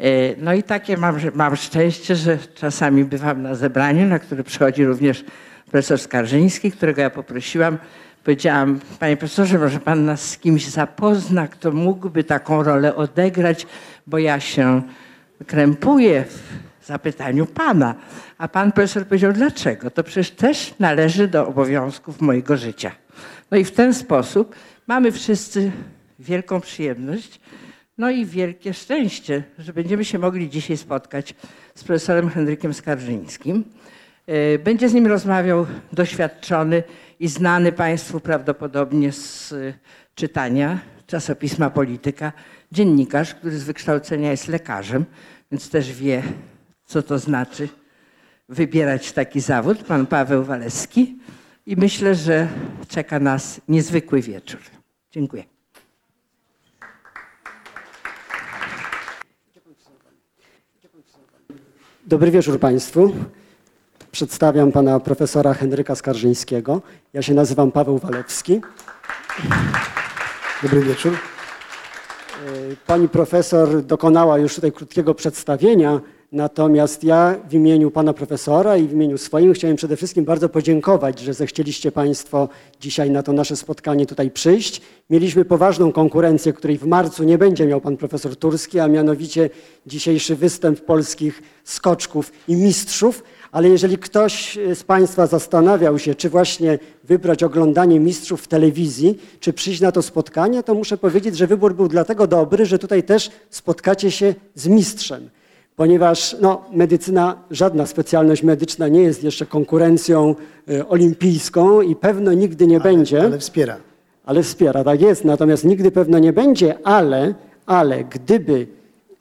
E, No i takie mam, mam szczęście, że czasami bywam na zebraniu, na które przychodzi również profesor Skarżyński, którego ja poprosiłam. Powiedziałam, panie profesorze, może pan nas z kimś zapozna, kto mógłby taką rolę odegrać, bo ja się krępuję w zapytaniu pana. A pan profesor powiedział, dlaczego? To przecież też należy do obowiązków mojego życia. No i w ten sposób mamy wszyscy wielką przyjemność, no i wielkie szczęście, że będziemy się mogli dzisiaj spotkać z profesorem Henrykiem Skarżyńskim. E, Będzie z nim rozmawiał doświadczony i znany Państwu prawdopodobnie z e, czytania czasopisma Polityka, dziennikarz, który z wykształcenia jest lekarzem, więc też wie, co to znaczy wybierać taki zawód, pan Paweł Waleski. I myślę, że czeka nas niezwykły wieczór. Dziękuję. Dobry wieczór Państwu. Przedstawiam pana profesora Henryka Skarżyńskiego. Ja się nazywam Paweł Walewski. Dobry wieczór. Pani profesor dokonała już tutaj krótkiego przedstawienia, natomiast ja w imieniu pana profesora i w imieniu swoim chciałem przede wszystkim bardzo podziękować, że zechcieliście Państwo dzisiaj na to nasze spotkanie tutaj przyjść. Mieliśmy poważną konkurencję, której w marcu nie będzie miał pan profesor Turski, a mianowicie dzisiejszy występ polskich skoczków i mistrzów. Ale jeżeli ktoś z Państwa zastanawiał się, czy właśnie wybrać oglądanie mistrzów w telewizji, czy przyjść na to spotkanie, to muszę powiedzieć, że wybór był dlatego dobry, że tutaj też spotkacie się z mistrzem. Ponieważ no, medycyna, żadna specjalność medyczna nie jest jeszcze konkurencją y, olimpijską i pewno nigdy nie będzie. Ale wspiera. Ale wspiera, tak jest. Natomiast nigdy pewno nie będzie, ale, ale gdyby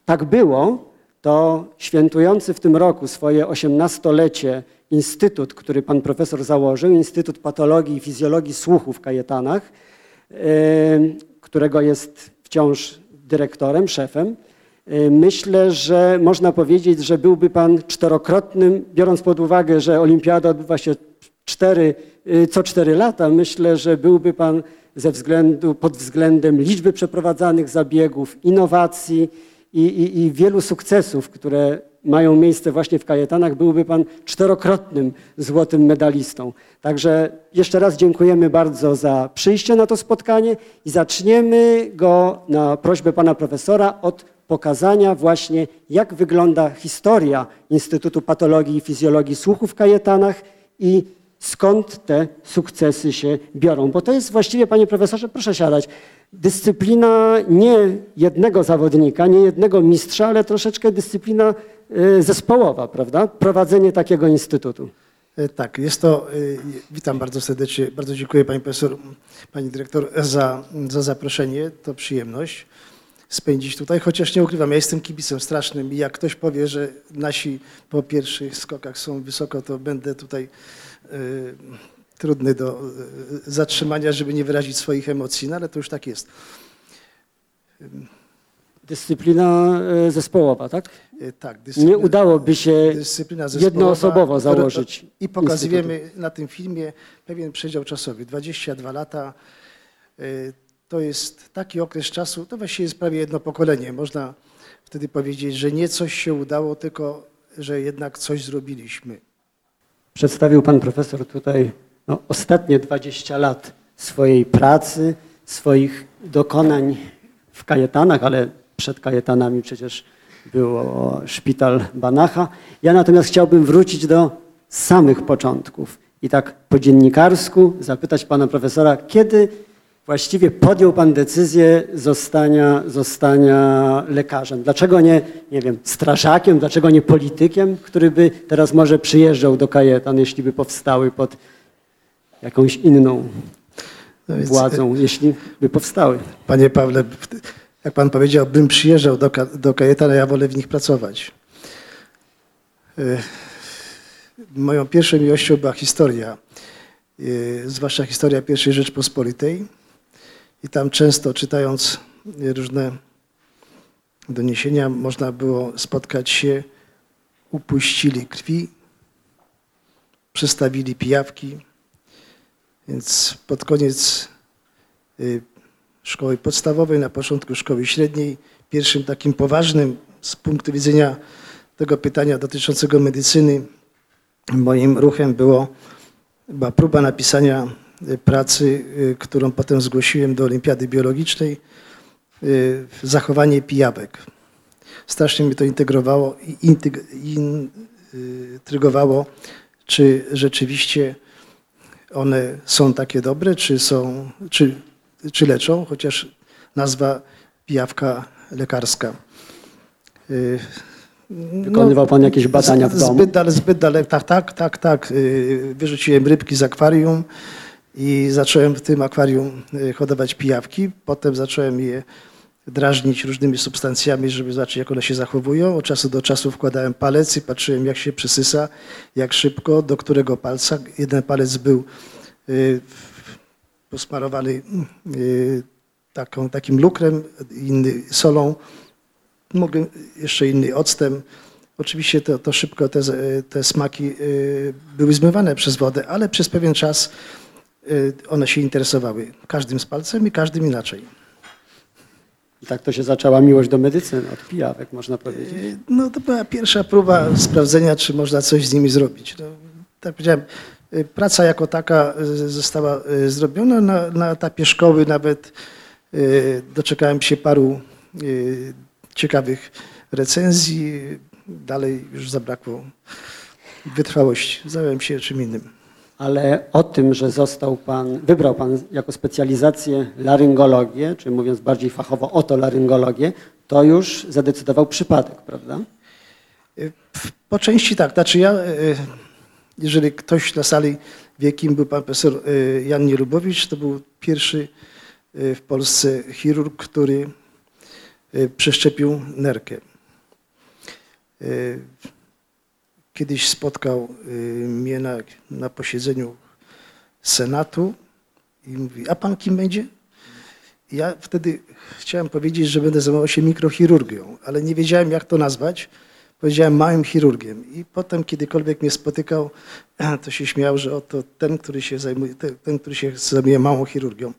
tak było, to świętujący w tym roku swoje 18-lecie instytut, który pan profesor założył, Instytut Patologii i Fizjologii Słuchu w Kajetanach, yy, którego jest wciąż dyrektorem, szefem, myślę, że można powiedzieć, że byłby pan czterokrotnym, biorąc pod uwagę, że olimpiada odbywa się cztery, yy, co cztery lata, myślę, że byłby pan ze względu, pod względem liczby przeprowadzanych zabiegów, innowacji i, i, i wielu sukcesów, które mają miejsce właśnie w Kajetanach, byłby pan czterokrotnym złotym medalistą. Także jeszcze raz dziękujemy bardzo za przyjście na to spotkanie i zaczniemy go na prośbę pana profesora od pokazania właśnie, jak wygląda historia Instytutu Patologii i Fizjologii Słuchu w Kajetanach i skąd te sukcesy się biorą. Bo to jest właściwie, panie profesorze, proszę siadać, dyscyplina nie jednego zawodnika, nie jednego mistrza, ale troszeczkę dyscyplina y, zespołowa, prawda? Prowadzenie takiego instytutu. E, Tak, jest to, e, witam bardzo serdecznie, bardzo dziękuję pani profesor, pani dyrektor za, za zaproszenie, to przyjemność spędzić tutaj, chociaż nie ukrywam, ja jestem kibicem strasznym i jak ktoś powie, że nasi po pierwszych skokach są wysoko, to będę tutaj e, trudny do e, zatrzymania, żeby nie wyrazić swoich emocji, no ale to już tak jest. Dyscyplina y, zespołowa, tak? E, Tak, Nie udałoby się jednoosobowo założyć I pokazujemy na tym filmie pewien przedział czasowy, 22 lata. To jest taki okres czasu, to właściwie jest prawie jedno pokolenie. Można wtedy powiedzieć, że nie coś się udało, tylko że jednak coś zrobiliśmy. Przedstawił pan profesor tutaj no, ostatnie 20 lat swojej pracy, swoich dokonań w Kajetanach, ale przed Kajetanami przecież było szpital Banacha. Ja natomiast chciałbym wrócić do samych początków i tak po dziennikarsku zapytać pana profesora, kiedy właściwie podjął pan decyzję zostania, zostania lekarzem? Dlaczego nie, nie wiem, strażakiem, dlaczego nie politykiem, który by teraz może przyjeżdżał do Kajetan, jeśli by powstały pod jakąś inną No więc, władzą, jeśli by powstały? Panie Pawle, jak pan powiedział, bym przyjeżdżał do, do Kajetana, ja wolę w nich pracować. Y, Moją pierwszą miłością była historia, y, zwłaszcza historia I Rzeczpospolitej. I tam często czytając różne doniesienia, można było spotkać się, upuścili krwi, przestawili pijawki. Więc pod koniec y, szkoły podstawowej, na początku szkoły średniej, pierwszym takim poważnym z punktu widzenia tego pytania dotyczącego medycyny, moim ruchem było, była próba napisania pracy, y, którą potem zgłosiłem do Olimpiady Biologicznej, y, zachowanie pijawek. Strasznie mnie to integrowało i intrygowało, czy rzeczywiście one są takie dobre, czy, są, czy, czy leczą, chociaż nazwa pijawka lekarska. Y, Wykonywał pan jakieś badania w domu? Zbyt daleko, zbyt daleko, tak, tak, tak, tak. Y, Wyrzuciłem rybki z akwarium i zacząłem w tym akwarium y, hodować pijawki. Potem zacząłem je drażnić różnymi substancjami, żeby zobaczyć, jak one się zachowują. Od czasu do czasu wkładałem palec i patrzyłem, jak się przysysa, jak szybko, do którego palca. Jeden palec był y, posmarowany y, taką, takim lukrem, inny solą, mogę jeszcze inny octem. Oczywiście to, to szybko te, te smaki były zmywane przez wodę, ale przez pewien czas one się interesowały każdym z palcem i każdym inaczej. I tak to się zaczęła miłość do medycyny, od pijawek można powiedzieć. Y, No to była pierwsza próba sprawdzenia, czy można coś z nimi zrobić. No, tak powiedziałem, y, praca jako taka y, została y, zrobiona na, na etapie szkoły. Nawet y, doczekałem się paru y, ciekawych recenzji. Dalej już zabrakło wytrwałości. Zająłem się czym innym. Ale o tym, że został pan, wybrał pan jako specjalizację laryngologię, czy mówiąc bardziej fachowo otolaryngologię, to już zadecydował przypadek, prawda? Po części tak. Znaczy ja, y, jeżeli ktoś na sali wie, kim był pan profesor y, Jan Nielubowicz, to był pierwszy y, w Polsce chirurg, który przeszczepił nerkę. Y, Kiedyś spotkał y, mnie na, na posiedzeniu Senatu i mówi, a pan kim będzie? Ja wtedy chciałem powiedzieć, że będę zajmował się mikrochirurgią, ale nie wiedziałem, jak to nazwać. Powiedziałem małym chirurgiem. I potem, kiedykolwiek mnie spotykał, to się śmiał, że oto ten, który się zajmuje, ten, który się zajmuje małą chirurgią,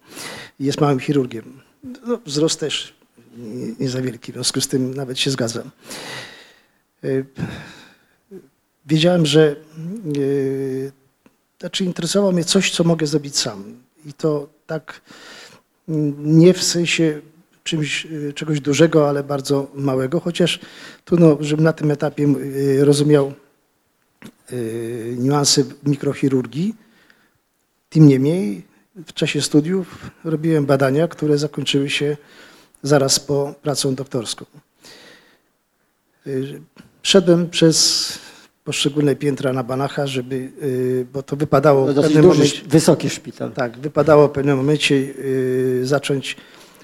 jest małym chirurgiem. No, wzrost też nie, nie za wielki, w związku z tym nawet się zgadzam. Wiedziałem, że y, znaczy interesowało mnie coś, co mogę zrobić sam. I to tak mm, nie w sensie czymś, y, czegoś dużego, ale bardzo małego, chociaż trudno, żebym na tym etapie y, rozumiał niuanse mikrochirurgii. Tym niemniej w czasie studiów robiłem badania, które zakończyły się zaraz po pracą doktorską. Szedłem przez poszczególne piętra na Banacha, żeby, y, bo to wypadało To w pewnym duży, momencie. wysoki szpital. Tak, wypadało w pewnym momencie y, zacząć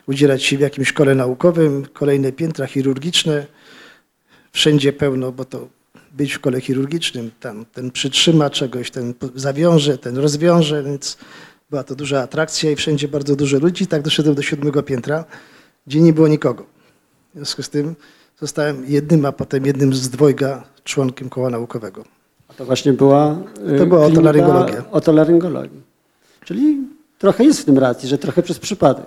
udzielać się w jakimś szkole naukowym, kolejne piętra chirurgiczne, wszędzie pełno, bo to być w kole chirurgicznym, tam ten przytrzyma czegoś, ten zawiąże, ten rozwiąże, więc była to duża atrakcja i wszędzie bardzo dużo ludzi. Tak doszedłem do siódmego piętra, gdzie nie było nikogo. W związku z tym zostałem jednym, a potem jednym z dwojga członkiem koła naukowego. A to właśnie była y, To była otolaryngologia. otolaryngologii. Czyli trochę jest w tym racji, że trochę przez przypadek.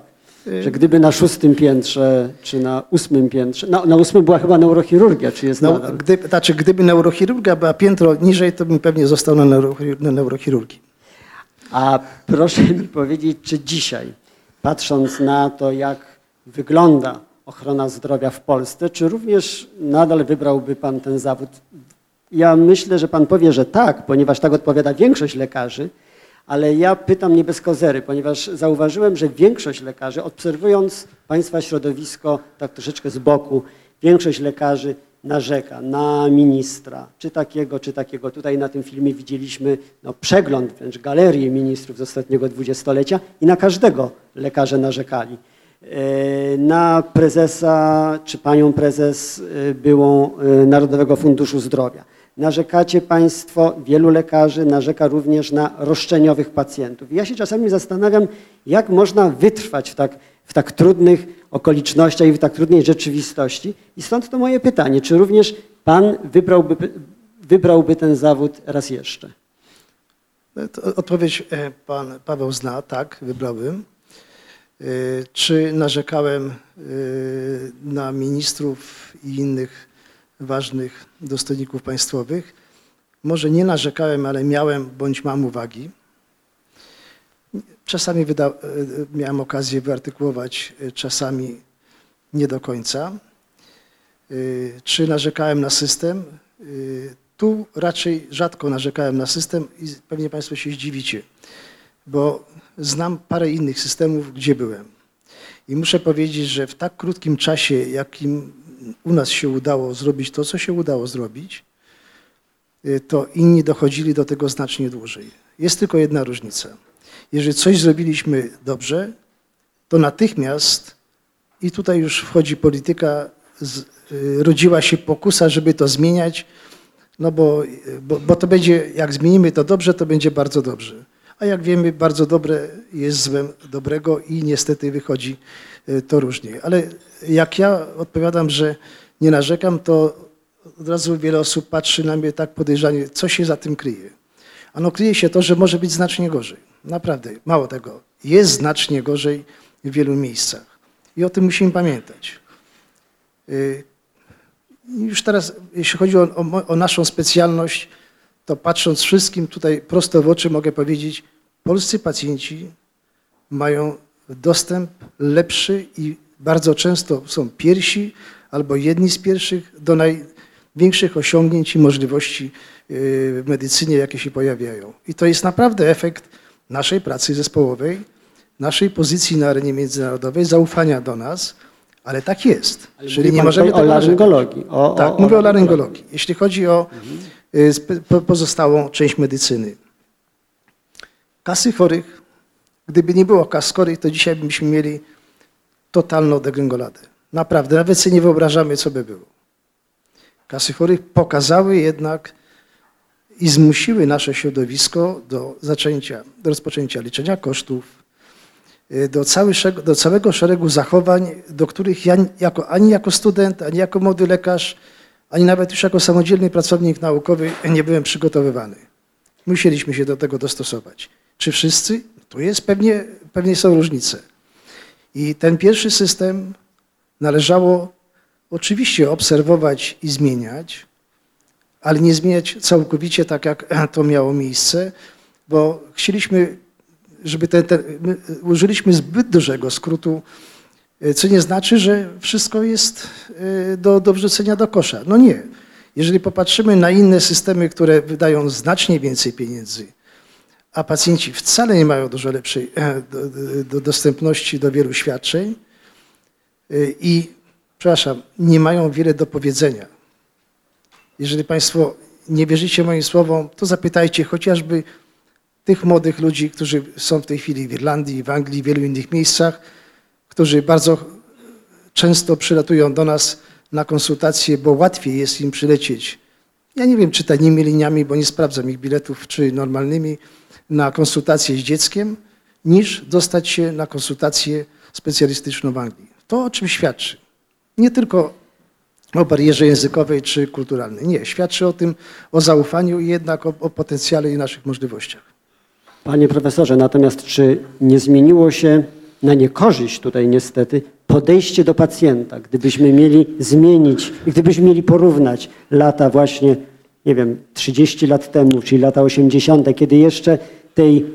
Y- Że gdyby na szóstym piętrze, czy na ósmym piętrze, na, na ósmym była chyba neurochirurgia, czy jest No, nadal? gdyby, znaczy, gdyby neurochirurgia była piętro niżej, to bym pewnie został na, neurochir- na neurochirurgii. A proszę mi powiedzieć, czy dzisiaj, patrząc na to, jak wygląda ochrona zdrowia w Polsce, czy również nadal wybrałby Pan ten zawód? Ja myślę, że Pan powie, że tak, ponieważ tak odpowiada większość lekarzy, ale ja pytam nie bez kozery, ponieważ zauważyłem, że większość lekarzy, obserwując Państwa środowisko tak troszeczkę z boku, większość lekarzy narzeka na ministra, czy takiego, czy takiego. Tutaj na tym filmie widzieliśmy no, przegląd, wręcz galerię ministrów z ostatniego dwudziestolecia i na każdego lekarze narzekali. E, Na prezesa, czy panią prezes e, byłą e, Narodowego Funduszu Zdrowia. Narzekacie Państwo, wielu lekarzy narzeka również na roszczeniowych pacjentów. Ja się czasami zastanawiam, jak można wytrwać w tak, w tak trudnych okolicznościach i w tak trudnej rzeczywistości. I stąd to moje pytanie, czy również Pan wybrałby, wybrałby ten zawód raz jeszcze? Odpowiedź pan Paweł zna, tak, wybrałem. Y, Czy narzekałem y, na ministrów i innych ważnych dostojników państwowych? Może nie narzekałem, ale miałem bądź mam uwagi. Czasami wyda, y, miałem okazję wyartykułować, czasami nie do końca. Czy narzekałem na system? Tu raczej rzadko narzekałem na system i pewnie Państwo się zdziwicie, bo znam parę innych systemów, gdzie byłem. I muszę powiedzieć, że w tak krótkim czasie, jakim u nas się udało zrobić to, co się udało zrobić, y, to inni dochodzili do tego znacznie dłużej. Jest tylko jedna różnica. Jeżeli coś zrobiliśmy dobrze, to natychmiast, i tutaj już wchodzi polityka, y, rodziła się pokusa, żeby to zmieniać, no bo, bo, bo to będzie, jak zmienimy to dobrze, to będzie bardzo dobrze. A jak wiemy, bardzo dobre jest złem dobrego i niestety wychodzi y, to różnie. Ale jak ja odpowiadam, że nie narzekam, to od razu wiele osób patrzy na mnie tak podejrzanie, co się za tym kryje. Ano kryje się to, że może być znacznie gorzej. Naprawdę, mało tego. Jest znacznie gorzej w wielu miejscach. I o tym musimy pamiętać. Y, Już teraz, jeśli chodzi o, o, o naszą specjalność, to patrząc wszystkim tutaj prosto w oczy mogę powiedzieć, polscy pacjenci mają dostęp lepszy i bardzo często są pierwsi albo jedni z pierwszych do największych osiągnięć i możliwości yy, w medycynie, jakie się pojawiają. I to jest naprawdę efekt naszej pracy zespołowej, naszej pozycji na arenie międzynarodowej, zaufania do nas, ale tak jest. Ale Czyli nie możemy o laryngologii. O, Tak, o mówię o laryngologii. Jeśli chodzi o po- pozostałą część medycyny. Kasy chorych, gdyby nie było kas chorych, to dzisiaj byśmy mieli totalną degrengoladę. Naprawdę, nawet sobie nie wyobrażamy, co by było. Kasy chorych pokazały jednak i zmusiły nasze środowisko do zaczęcia, do rozpoczęcia liczenia kosztów, y, do, cały, do całego szeregu zachowań, do których ja jako, ani jako student, ani jako młody lekarz, ani nawet już jako samodzielny pracownik naukowy nie byłem przygotowywany. Musieliśmy się do tego dostosować. Czy wszyscy? Tu jest pewnie, pewnie są różnice. I ten pierwszy system należało oczywiście obserwować i zmieniać, ale nie zmieniać całkowicie tak, jak to miało miejsce, bo chcieliśmy, żeby ten, ten my użyliśmy zbyt dużego skrótu, co nie znaczy, że wszystko jest y, do, do wrzucenia do kosza. No nie. Jeżeli popatrzymy na inne systemy, które wydają znacznie więcej pieniędzy, a pacjenci wcale nie mają dużo lepszej e, do, do, do dostępności do wielu świadczeń i, przepraszam, nie mają wiele do powiedzenia. Jeżeli Państwo nie wierzycie moim słowom, to zapytajcie chociażby tych młodych ludzi, którzy są w tej chwili w Irlandii, w Anglii, w wielu innych miejscach, którzy bardzo często przylatują do nas na konsultacje, bo łatwiej jest im przylecieć. Ja nie wiem, czy tanimi liniami, bo nie sprawdzam ich biletów, czy normalnymi, na konsultację z dzieckiem, niż dostać się na konsultację specjalistyczną w Anglii. To o czym świadczy? Nie tylko o barierze językowej czy kulturalnej. Nie, świadczy o tym, o zaufaniu i jednak o, o potencjale i naszych możliwościach. Panie profesorze, natomiast czy nie zmieniło się na niekorzyść tutaj niestety podejście do pacjenta? Gdybyśmy mieli zmienić, gdybyśmy mieli porównać lata właśnie, nie wiem, 30 lat temu, czyli lata 80., kiedy jeszcze tej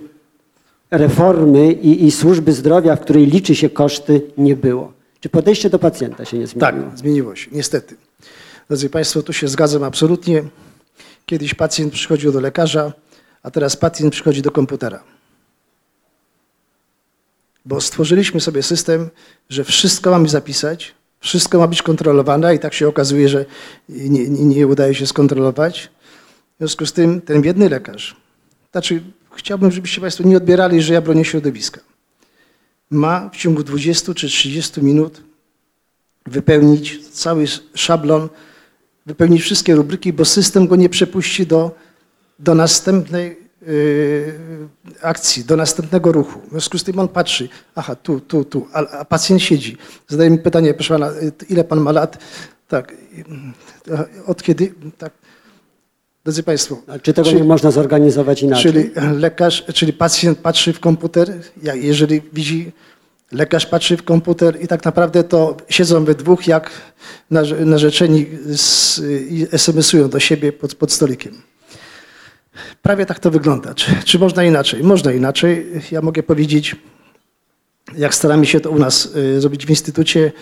reformy i, i służby zdrowia, w której liczy się koszty, nie było. Czy podejście do pacjenta się nie zmieniło? Tak, zmieniło się, niestety. Drodzy Państwo, tu się zgadzam absolutnie. Kiedyś pacjent przychodził do lekarza, a teraz pacjent przychodzi do komputera. Bo stworzyliśmy sobie system, że wszystko mamy zapisać, wszystko ma być kontrolowane, i tak się okazuje, że nie, nie, nie udaje się skontrolować. W związku z tym ten biedny lekarz, znaczy chciałbym, żebyście Państwo nie odbierali, że ja bronię środowiska. Ma w ciągu 20 czy 30 minut wypełnić cały szablon, wypełnić wszystkie rubryki, bo system go nie przepuści do, do następnej akcji, do następnego ruchu. W związku z tym on patrzy, aha, tu, tu, tu, a, a pacjent siedzi. Zadaje mi pytanie, proszę pana, y, ile pan ma lat? Tak, y, od kiedy? Tak. Drodzy Państwo, A czy tego czyli- nie można zorganizować inaczej? Czyli lekarz, czyli pacjent patrzy w komputer, jeżeli widzi lekarz patrzy w komputer i tak naprawdę to siedzą we dwóch jak narze- narzeczeni i SMS-ują do siebie pod, pod stolikiem. Prawie tak to wygląda. Czy, czy można inaczej? Można inaczej. Ja mogę powiedzieć, jak staramy się to u nas y, zrobić w instytucie,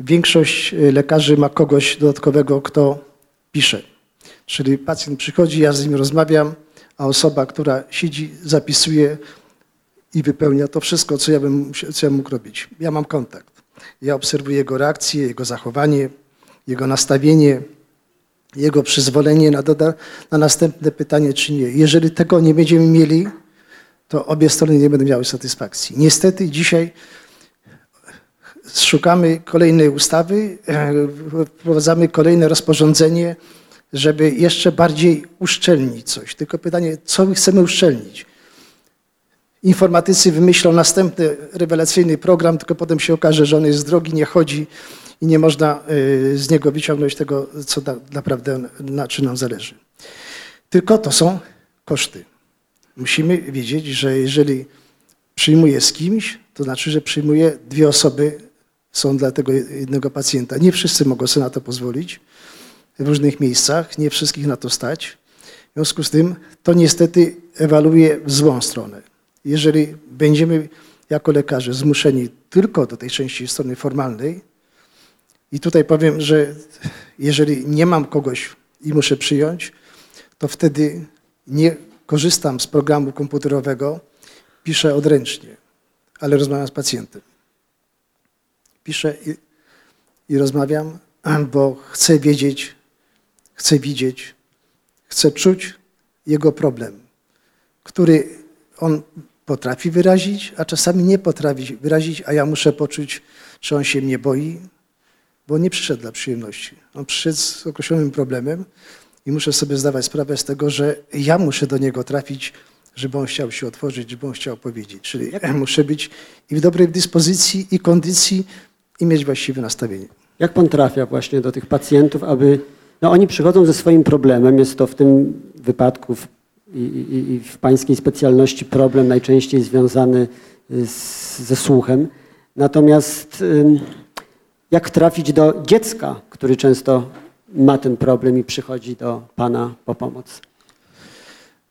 większość y, lekarzy ma kogoś dodatkowego, kto pisze. Czyli pacjent przychodzi, ja z nim rozmawiam, a osoba, która siedzi, zapisuje i wypełnia to wszystko, co ja bym co ja mógł robić. Ja mam kontakt. Ja obserwuję jego reakcję, jego zachowanie, jego nastawienie, jego przyzwolenie na, doda- na następne pytanie, czy nie. Jeżeli tego nie będziemy mieli, to obie strony nie będą miały satysfakcji. Niestety dzisiaj szukamy kolejnej ustawy, e, wprowadzamy kolejne rozporządzenie, żeby jeszcze bardziej uszczelnić coś. Tylko pytanie, co my chcemy uszczelnić? Informatycy wymyślą następny rewelacyjny program, tylko potem się okaże, że on jest drogi, nie chodzi i nie można y, z niego wyciągnąć tego, co naprawdę na czym nam zależy. Tylko to są koszty. Musimy wiedzieć, że jeżeli przyjmuję z kimś, to znaczy, że przyjmuję dwie osoby, są dla tego jednego pacjenta. Nie wszyscy mogą sobie na to pozwolić w różnych miejscach, nie wszystkich na to stać. W związku z tym to niestety ewaluuje w złą stronę. Jeżeli będziemy jako lekarze zmuszeni tylko do tej części strony formalnej, i tutaj powiem, że jeżeli nie mam kogoś i muszę przyjąć, to wtedy nie korzystam z programu komputerowego, piszę odręcznie, ale rozmawiam z pacjentem. Piszę i, i rozmawiam, bo chcę wiedzieć, chcę widzieć, chcę czuć jego problem, który on potrafi wyrazić, a czasami nie potrafi wyrazić, a ja muszę poczuć, czy on się mnie boi, bo nie przyszedł dla przyjemności. On przyszedł z określonym problemem i muszę sobie zdawać sprawę z tego, że ja muszę do niego trafić, żeby on chciał się otworzyć, żeby on chciał powiedzieć. Czyli muszę być i w dobrej dyspozycji, i kondycji, i mieć właściwe nastawienie. Jak pan trafia właśnie do tych pacjentów, aby. No oni przychodzą ze swoim problemem, jest to w tym wypadku w, i, i, w pańskiej specjalności problem najczęściej związany z, ze słuchem. Natomiast jak trafić do dziecka, który często ma ten problem i przychodzi do pana po pomoc?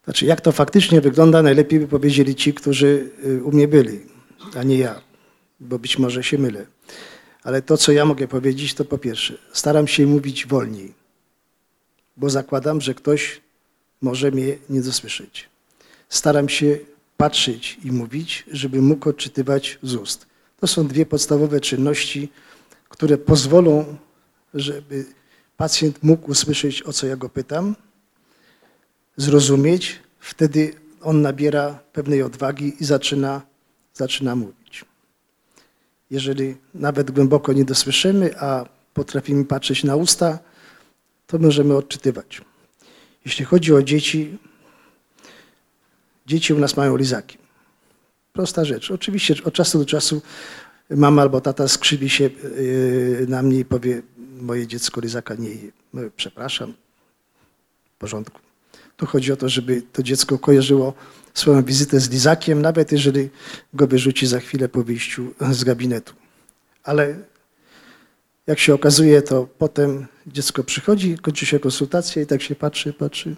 Znaczy, jak to faktycznie wygląda, najlepiej by powiedzieli ci, którzy y, u mnie byli, a nie ja, bo być może się mylę. Ale to, co ja mogę powiedzieć, to po pierwsze, staram się mówić wolniej, bo zakładam, że ktoś może mnie nie dosłyszeć. Staram się patrzeć i mówić, żeby mógł odczytywać z ust. To są dwie podstawowe czynności, które pozwolą, żeby pacjent mógł usłyszeć, o co ja go pytam, zrozumieć, wtedy on nabiera pewnej odwagi i zaczyna, zaczyna mówić. Jeżeli nawet głęboko nie dosłyszymy, a potrafimy patrzeć na usta, to możemy odczytywać. Jeśli chodzi o dzieci, dzieci u nas mają lizaki. Prosta rzecz. Oczywiście od czasu do czasu mama albo tata skrzywi się yy, na mnie i powie, moje dziecko lizaka nie je. No, Przepraszam, w porządku. Tu chodzi o to, żeby to dziecko kojarzyło swoją wizytę z lizakiem, nawet jeżeli go wyrzuci za chwilę po wyjściu z gabinetu. Ale jak się okazuje, to potem dziecko przychodzi, kończy się konsultacja i tak się patrzy, patrzy.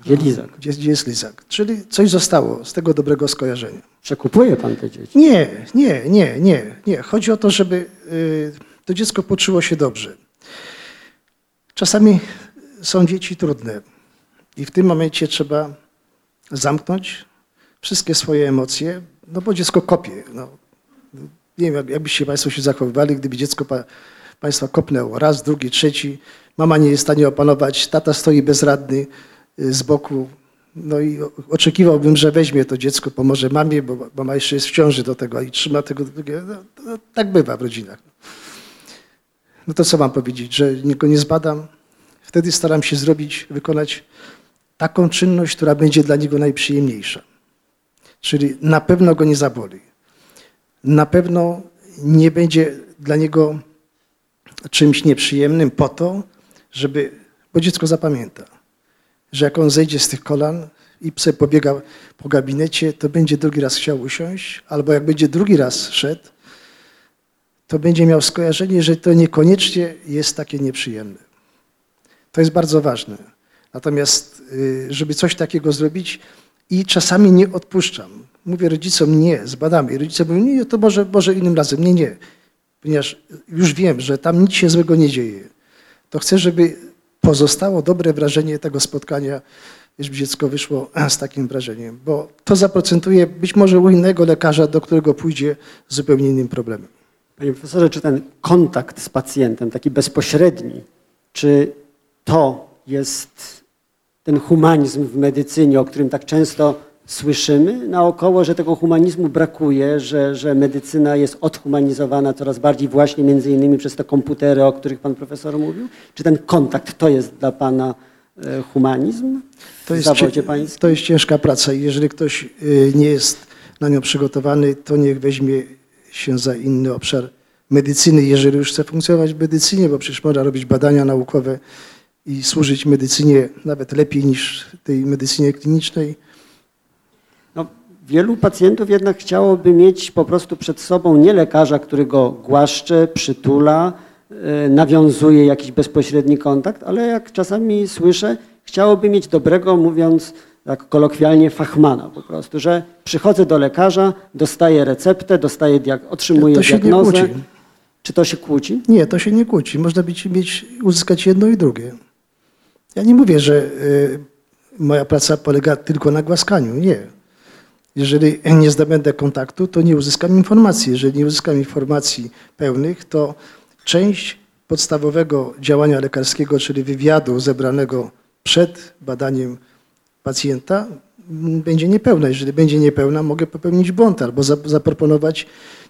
Gdzie lizak? Gdzie, gdzie jest lizak? Czyli coś zostało z tego dobrego skojarzenia. Przekupuje pan te dzieci? Nie, nie, nie, nie, nie. Chodzi o to, żeby y, to dziecko poczuło się dobrze. Czasami są dzieci trudne i w tym momencie trzeba zamknąć wszystkie swoje emocje, no bo dziecko kopie. No. Nie wiem, jak- jakbyście Państwo się zachowywali, gdyby dziecko Państwa kopnęło raz, drugi, trzeci, mama nie jest w stanie opanować, tata stoi bezradny y, z boku, no i oczekiwałbym, że weźmie to dziecko, pomoże mamie, bo mama jeszcze jest w ciąży do tego i trzyma tego drugiego. No, tak bywa w rodzinach. No to co mam powiedzieć, że go nie zbadam? Wtedy staram się zrobić, wykonać taką czynność, która będzie dla niego najprzyjemniejsza. Czyli na pewno go nie zaboli. Na pewno nie będzie dla niego czymś nieprzyjemnym po to, żeby, bo dziecko zapamięta, że jak on zejdzie z tych kolan i sobie pobiega po gabinecie, to będzie drugi raz chciał usiąść, albo jak będzie drugi raz szedł, to będzie miał skojarzenie, że to niekoniecznie jest takie nieprzyjemne. To jest bardzo ważne. Natomiast, y, żeby coś takiego zrobić i czasami nie odpuszczam. Mówię rodzicom nie, zbadamy. I rodzice mówią, nie, to może, może innym razem. Nie, nie. Ponieważ już wiem, że tam nic się złego nie dzieje. To chcę, żeby pozostało dobre wrażenie tego spotkania, żeby dziecko wyszło z takim wrażeniem, bo to zaprocentuje być może u innego lekarza, do którego pójdzie z zupełnie innym problemem. Panie profesorze, czy ten kontakt z pacjentem, taki bezpośredni, czy to jest ten humanizm w medycynie, o którym tak często słyszymy naokoło, że tego humanizmu brakuje, że, że medycyna jest odhumanizowana coraz bardziej właśnie między innymi przez te komputery, o których pan profesor mówił? Czy ten kontakt to jest dla pana e, humanizm To jest, to jest ciężka praca i jeżeli ktoś y, nie jest na nią przygotowany, to niech weźmie się za inny obszar medycyny, jeżeli już chce funkcjonować w medycynie, bo przecież można robić badania naukowe i służyć medycynie nawet lepiej niż tej medycynie klinicznej. Wielu pacjentów jednak chciałoby mieć po prostu przed sobą nie lekarza, który go głaszcze, przytula, e, nawiązuje jakiś bezpośredni kontakt, ale jak czasami słyszę, chciałoby mieć dobrego, mówiąc tak kolokwialnie, fachmana po prostu, że przychodzę do lekarza, dostaję receptę, dostaję diag- otrzymuję To się nie diagnozę. kłóci. Czy to się kłóci? Nie, to się nie kłóci. Można być, mieć, uzyskać jedno i drugie. Ja nie mówię, że y, moja praca polega tylko na głaskaniu. Nie. Jeżeli nie zdobędę kontaktu, to nie uzyskam informacji. Jeżeli nie uzyskam informacji pełnych, to część podstawowego działania lekarskiego, czyli wywiadu zebranego przed badaniem pacjenta, będzie niepełna. Jeżeli będzie niepełna, mogę popełnić błąd albo za- zaproponować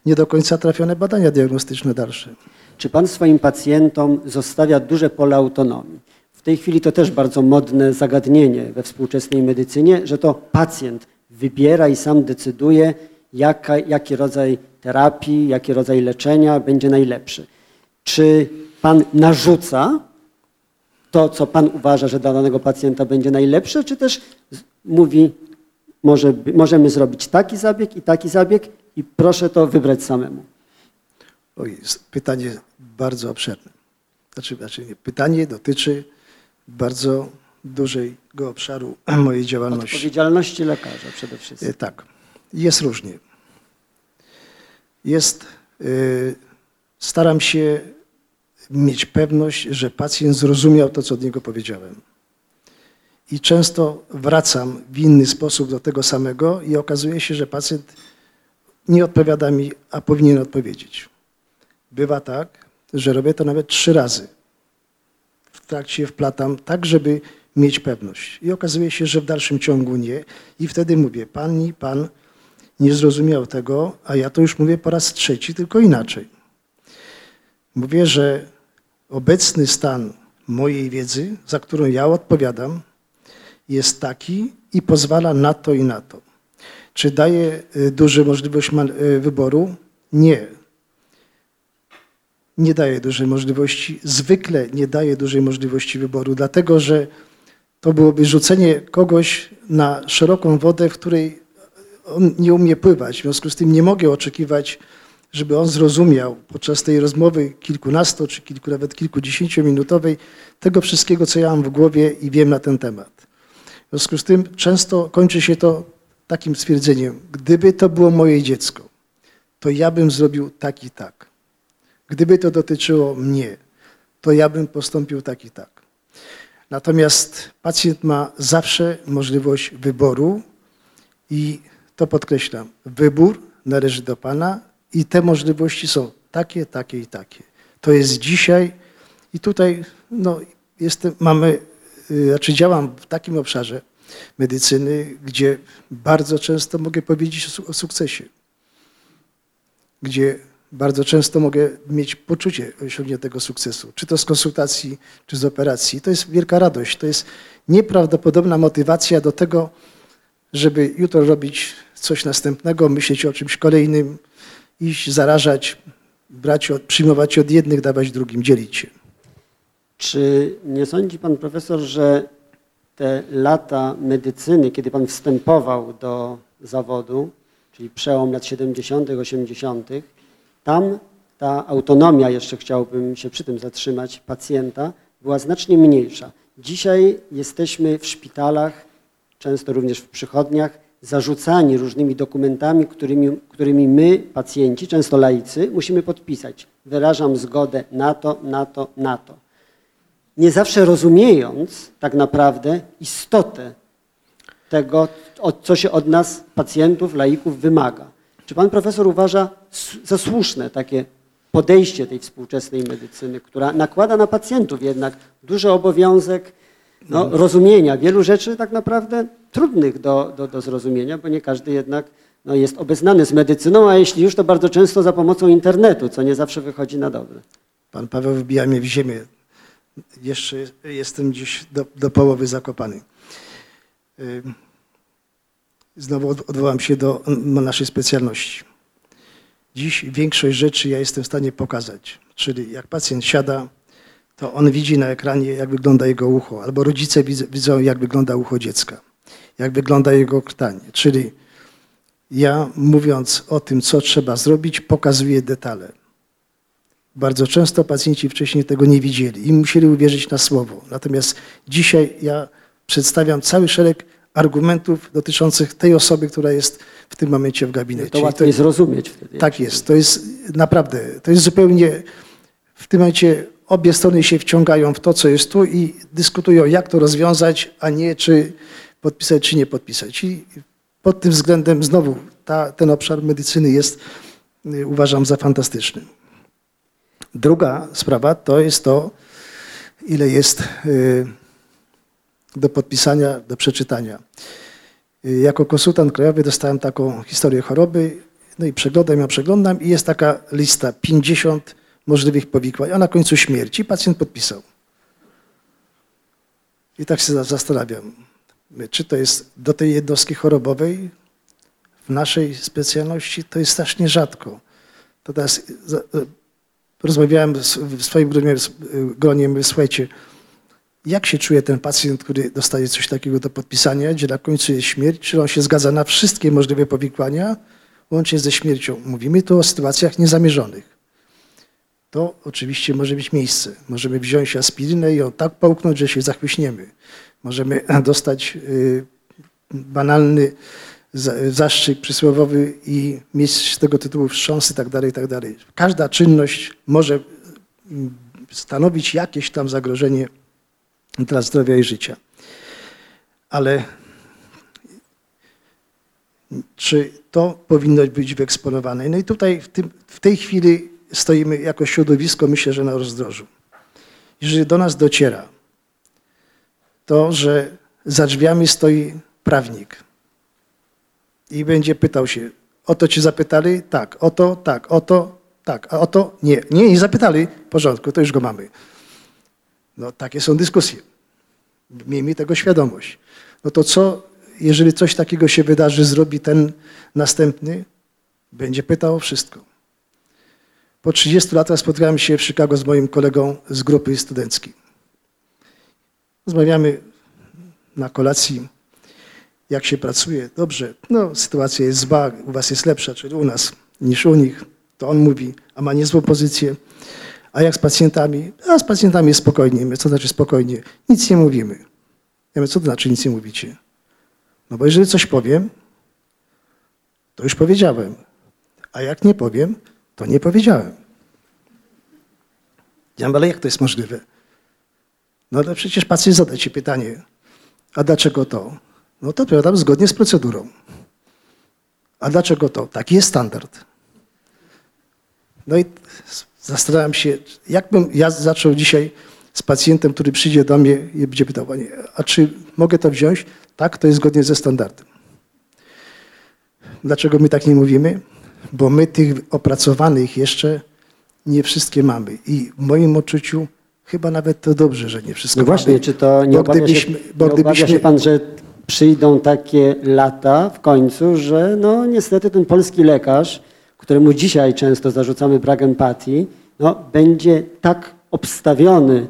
nie do końca trafione badania diagnostyczne dalsze. Czy Pan swoim pacjentom zostawia duże pole autonomii? W tej chwili to też bardzo modne zagadnienie we współczesnej medycynie, że to pacjent wybiera i sam decyduje, jaka, jaki rodzaj terapii, jaki rodzaj leczenia będzie najlepszy. Czy Pan narzuca to, co Pan uważa, że dla danego pacjenta będzie najlepsze, czy też mówi, może, możemy zrobić taki zabieg i taki zabieg i proszę to wybrać samemu? Oj, pytanie bardzo obszerne. Znaczy, znaczy nie, pytanie dotyczy bardzo dużego obszaru mojej działalności. Odpowiedzialności lekarza przede wszystkim. E, Tak, jest różnie. Jest, y, staram się mieć pewność, że pacjent zrozumiał to, co od niego powiedziałem. I często wracam w inny sposób do tego samego i okazuje się, że pacjent nie odpowiada mi, a powinien odpowiedzieć. Bywa tak, że robię to nawet trzy razy. W trakcie wplatam tak, żeby mieć pewność. I okazuje się, że w dalszym ciągu nie. I wtedy mówię, pani, pan nie zrozumiał tego, a ja to już mówię po raz trzeci, tylko inaczej. Mówię, że obecny stan mojej wiedzy, za którą ja odpowiadam, jest taki i pozwala na to i na to. Czy daje y, dużą możliwość y, wyboru? Nie. Nie daje dużej możliwości, zwykle nie daje dużej możliwości wyboru, dlatego że to byłoby rzucenie kogoś na szeroką wodę, w której on nie umie pływać. W związku z tym nie mogę oczekiwać, żeby on zrozumiał podczas tej rozmowy kilkunasto czy kilku, nawet kilkudziesięciominutowej tego wszystkiego, co ja mam w głowie i wiem na ten temat. W związku z tym często kończy się to takim stwierdzeniem, gdyby to było moje dziecko, to ja bym zrobił tak i tak. Gdyby to dotyczyło mnie, to ja bym postąpił tak i tak. Natomiast pacjent ma zawsze możliwość wyboru i to podkreślam, wybór należy do Pana i te możliwości są takie, takie i takie. To jest dzisiaj i tutaj no, jestem, mamy, y, znaczy działam w takim obszarze medycyny, gdzie bardzo często mogę powiedzieć o, su- o sukcesie, gdzie bardzo często mogę mieć poczucie osiągniętego sukcesu, czy to z konsultacji, czy z operacji. To jest wielka radość, to jest nieprawdopodobna motywacja do tego, żeby jutro robić coś następnego, myśleć o czymś kolejnym, iść, zarażać, brać, przyjmować od jednych, dawać drugim, dzielić się. Czy nie sądzi pan profesor, że te lata medycyny, kiedy pan wstępował do zawodu, czyli przełom lat 70., 80., tam ta autonomia, jeszcze chciałbym się przy tym zatrzymać, pacjenta była znacznie mniejsza. Dzisiaj jesteśmy w szpitalach, często również w przychodniach, zarzucani różnymi dokumentami, którymi, którymi my, pacjenci, często laicy, musimy podpisać. Wyrażam zgodę na to, na to, na to. Nie zawsze rozumiejąc tak naprawdę istotę tego, co się od nas, pacjentów, laików, wymaga. Czy pan profesor uważa za słuszne takie podejście tej współczesnej medycyny, która nakłada na pacjentów jednak duży obowiązek no, rozumienia wielu rzeczy tak naprawdę trudnych do, do, do zrozumienia, bo nie każdy jednak no, jest obeznany z medycyną, a jeśli już, to bardzo często za pomocą internetu, co nie zawsze wychodzi na dobre. Pan Paweł wbija mnie w ziemię. Jeszcze jestem gdzieś do, do połowy zakopany. Znowu od- odwołam się do naszej specjalności. Dziś większość rzeczy ja jestem w stanie pokazać. Czyli jak pacjent siada, to on widzi na ekranie, jak wygląda jego ucho, albo rodzice widzą jak wygląda ucho dziecka, jak wygląda jego krtanie. Czyli ja mówiąc o tym, co trzeba zrobić, pokazuję detale. Bardzo często pacjenci wcześniej tego nie widzieli i musieli uwierzyć na słowo. Natomiast dzisiaj ja przedstawiam cały szereg argumentów dotyczących tej osoby, która jest w tym momencie w gabinecie. To I łatwiej zrozumieć wtedy. tak jest. To jest naprawdę, to jest zupełnie, w tym momencie obie strony się wciągają w to, co jest tu i dyskutują, jak to rozwiązać, a nie czy podpisać, czy nie podpisać. I pod tym względem znowu ta, ten obszar medycyny jest, y, uważam, za fantastyczny. Druga sprawa to jest to, ile jest y, do podpisania, do przeczytania. Jako konsultant krajowy dostałem taką historię choroby, no i przeglądam ją, przeglądam i jest taka lista 50 możliwych powikłań, a na końcu śmierci pacjent podpisał. I tak się za- zastanawiam, czy to jest do tej jednostki chorobowej w naszej specjalności, to jest strasznie rzadko. To teraz za- rozmawiałem z- w swoim gronie, z- gronie mówię, słuchajcie, jak się czuje ten pacjent, który dostaje coś takiego do podpisania, gdzie na końcu jest śmierć, czy on się zgadza na wszystkie możliwe powikłania, łącznie ze śmiercią. Mówimy tu o sytuacjach niezamierzonych. To oczywiście może mieć miejsce. Możemy wziąć aspirynę i ją tak połknąć, że się zachwyśniemy. Możemy dostać y, banalny za- zastrzyk przysłowiowy i mieć z tego tytułu wstrząs i tak dalej, i tak. Każda czynność może mm, stanowić jakieś tam zagrożenie dla zdrowia i życia. Ale czy to powinno być wyeksponowane? No i tutaj w, tym, w tej chwili stoimy jako środowisko, myślę, że na rozdrożu. Jeżeli do nas dociera to, że za drzwiami stoi prawnik i będzie pytał się, o to cię zapytali? Tak. O to? Tak. O to? Tak. A o to? Nie. Nie, nie zapytali? W porządku, to już go mamy. No takie są dyskusje. Miejmy tego świadomość. No to co, jeżeli coś takiego się wydarzy, zrobi ten następny? Będzie pytał o wszystko. Po 30 latach spotkałem się w Chicago z moim kolegą z grupy studenckiej. Rozmawiamy na kolacji, jak się pracuje. Dobrze, no sytuacja jest zła, u was jest lepsza, czyli u nas, niż u nich. To on mówi, a ma niezłą pozycję. A jak z pacjentami? A z pacjentami jest spokojnie. My, co znaczy spokojnie? Nic nie mówimy. Ja mówię, co to znaczy nic nie mówicie? No bo jeżeli coś powiem, to już powiedziałem. A jak nie powiem, to nie powiedziałem. Ja mówię, ale jak to jest możliwe? No ale przecież pacjent zada ci pytanie, a dlaczego to? No to odpowiadam zgodnie z procedurą. A dlaczego to? Taki jest standard. No i zastanawiam się, jakbym ja zaczął dzisiaj z pacjentem, który przyjdzie do mnie i będzie pytał, panie, a czy mogę to wziąć? Tak, to jest zgodnie ze standardem. Dlaczego my tak nie mówimy? Bo my tych opracowanych jeszcze nie wszystkie mamy. I w moim odczuciu chyba nawet to dobrze, że nie wszystko No właśnie, mamy. czy to nie, bo obawia, się, gdybyśmy, bo nie gdybyśmy, się pan, że przyjdą takie lata w końcu, że no niestety ten polski lekarz, któremu dzisiaj często zarzucamy brak empatii, no, będzie tak obstawiony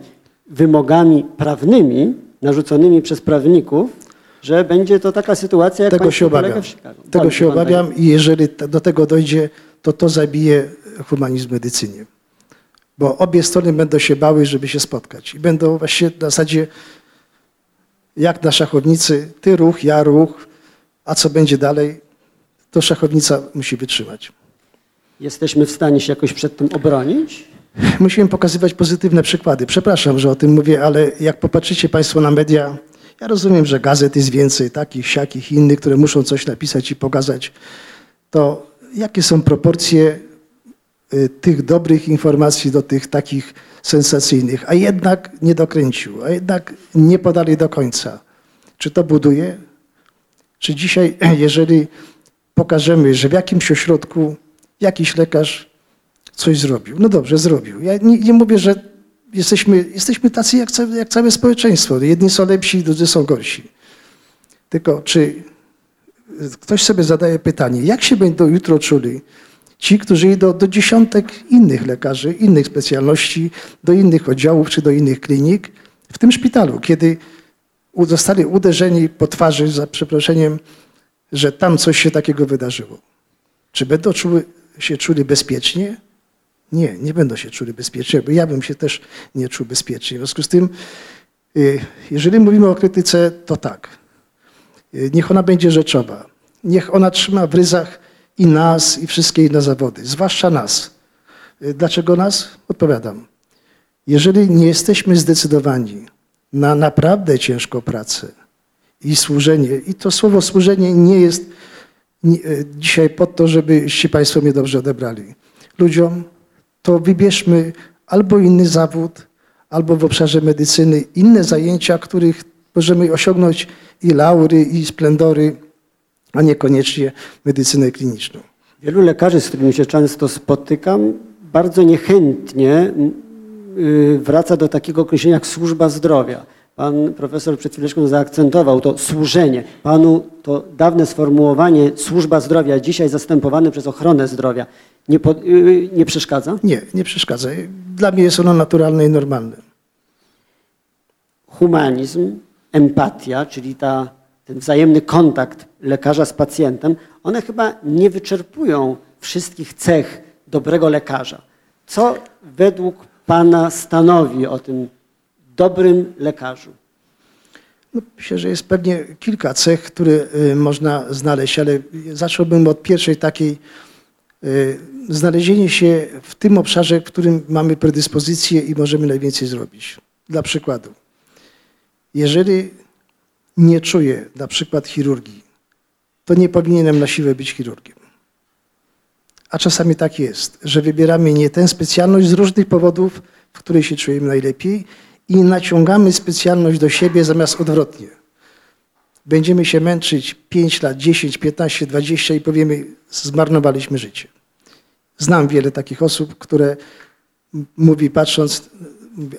wymogami prawnymi narzuconymi przez prawników, że będzie to taka sytuacja, jak Tego się obawiam. w. Tego się obawiam i jeżeli do tego dojdzie, to to zabije humanizm w medycynie. Bo obie strony będą się bały, żeby się spotkać. I będą właśnie na zasadzie jak na szachownicy, ty ruch, ja ruch, a co będzie dalej, to szachownica musi wytrzymać. Jesteśmy w stanie się jakoś przed tym obronić? Musimy pokazywać pozytywne przykłady. Przepraszam, że o tym mówię, ale jak popatrzycie Państwo na media, ja rozumiem, że gazet jest więcej, takich, siakich, innych, które muszą coś napisać i pokazać, to jakie są proporcje y, tych dobrych informacji do tych takich sensacyjnych, a jednak nie dokręcił, a jednak nie podali do końca. Czy to buduje? Czy dzisiaj, jeżeli pokażemy, że w jakimś ośrodku jakiś lekarz coś zrobił. No dobrze, zrobił. Ja nie, nie mówię, że jesteśmy, jesteśmy tacy jak, jak całe społeczeństwo. Jedni są lepsi, drudzy są gorsi. Tylko czy ktoś sobie zadaje pytanie, jak się będą jutro czuli ci, którzy idą do dziesiątek innych lekarzy, innych specjalności, do innych oddziałów czy do innych klinik w tym szpitalu, kiedy zostali uderzeni po twarzy, za przeproszeniem, że tam coś się takiego wydarzyło. Czy będą czuły, się czuli bezpiecznie? Nie, nie będą się czuli bezpiecznie, bo ja bym się też nie czuł bezpiecznie. W związku z tym, y, jeżeli mówimy o krytyce, to tak. Y, Niech ona będzie rzeczowa. Niech ona trzyma w ryzach i nas, i wszystkie inne zawody, zwłaszcza nas. Y, Dlaczego nas? Odpowiadam. Jeżeli nie jesteśmy zdecydowani na naprawdę ciężką pracę i służenie, i to słowo służenie nie jest dzisiaj po to, żebyście Państwo mnie dobrze odebrali. Ludziom, to wybierzmy albo inny zawód, albo w obszarze medycyny inne zajęcia, których możemy osiągnąć i laury, i splendory, a niekoniecznie medycynę kliniczną. Wielu lekarzy, z którymi się często spotykam, bardzo niechętnie y, wraca do takiego określenia jak służba zdrowia. Pan profesor przed chwileczką zaakcentował to służenie. Panu to dawne sformułowanie służba zdrowia, dzisiaj zastępowane przez ochronę zdrowia, nie, po, y, nie przeszkadza? Nie, nie przeszkadza. Dla mnie jest ono naturalne i normalne. Humanizm, empatia, czyli ta, ten wzajemny kontakt lekarza z pacjentem, one chyba nie wyczerpują wszystkich cech dobrego lekarza. Co według Pana stanowi o tym dobrym lekarzu? No, myślę, że jest pewnie kilka cech, które y, można znaleźć, ale zacząłbym od pierwszej takiej y, znalezienie się w tym obszarze, w którym mamy predyspozycję i możemy najwięcej zrobić. Dla przykładu, jeżeli nie czuję na przykład chirurgii, to nie powinienem na siłę być chirurgiem. A czasami tak jest, że wybieramy nie tę specjalność z różnych powodów, w której się czujemy najlepiej i naciągamy specjalność do siebie zamiast odwrotnie. Będziemy się męczyć 5 lat, 10, 15, 20 i powiemy, zmarnowaliśmy życie. Znam wiele takich osób, które mówi patrząc,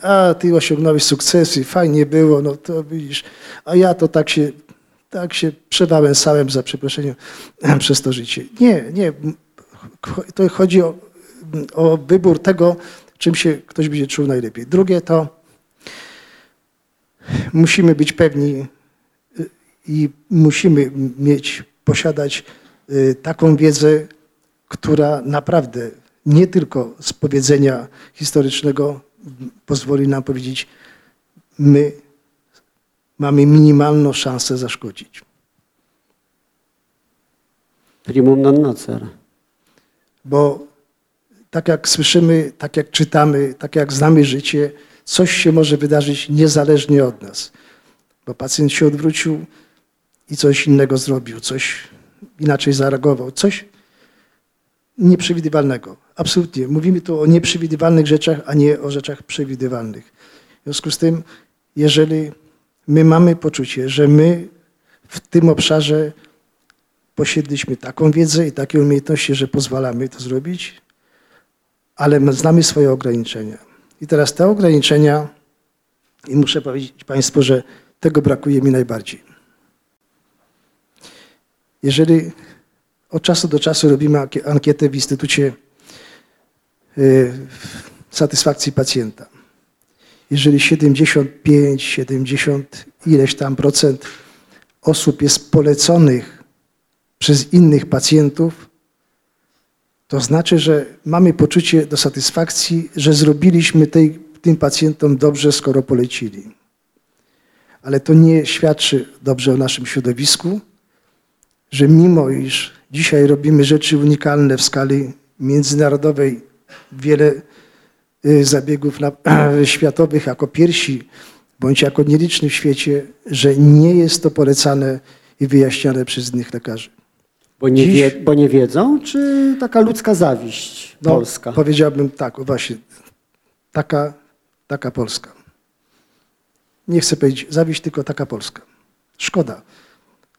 a ty osiągnąłeś sukcesy, fajnie było, no to widzisz, a ja to tak się, tak się przewałęsałem za przeproszeniem przez to życie. Nie, nie, to chodzi o, o wybór tego, czym się ktoś będzie czuł najlepiej. Drugie to musimy być pewni y, i musimy mieć, posiadać y, taką wiedzę, która naprawdę nie tylko z powiedzenia historycznego pozwoli nam powiedzieć, my mamy minimalną szansę zaszkodzić. Primum non nocere. Bo tak jak słyszymy, tak jak czytamy, tak jak znamy życie, coś się może wydarzyć niezależnie od nas. Bo pacjent się odwrócił i coś innego zrobił, coś inaczej zareagował, coś nieprzewidywalnego. Absolutnie. Mówimy tu o nieprzewidywalnych rzeczach, a nie o rzeczach przewidywalnych. W związku z tym, jeżeli my mamy poczucie, że my w tym obszarze posiedliśmy taką wiedzę i takie umiejętności, że pozwalamy to zrobić, ale my znamy swoje ograniczenia. I teraz te ograniczenia, i muszę powiedzieć Państwu, że tego brakuje mi najbardziej. Jeżeli od czasu do czasu robimy ankie- ankietę w Instytucie y, Satysfakcji Pacjenta, jeżeli 75, 70 ileś tam procent osób jest poleconych przez innych pacjentów, to znaczy, że mamy poczucie do satysfakcji, że zrobiliśmy tej, tym pacjentom dobrze, skoro polecili. Ale to nie świadczy dobrze o naszym środowisku, że mimo iż dzisiaj robimy rzeczy unikalne w skali międzynarodowej, wiele y, zabiegów na, światowych jako pierwsi, bądź jako nieliczni w świecie, że nie jest to polecane i wyjaśniane przez innych lekarzy. Bo nie, Dziś- wie, bo nie wiedzą, czy taka ludzka zawiść No, polska? Powiedziałbym tak, właśnie, taka, taka Polska. Nie chcę powiedzieć zawiść, tylko taka Polska. Szkoda,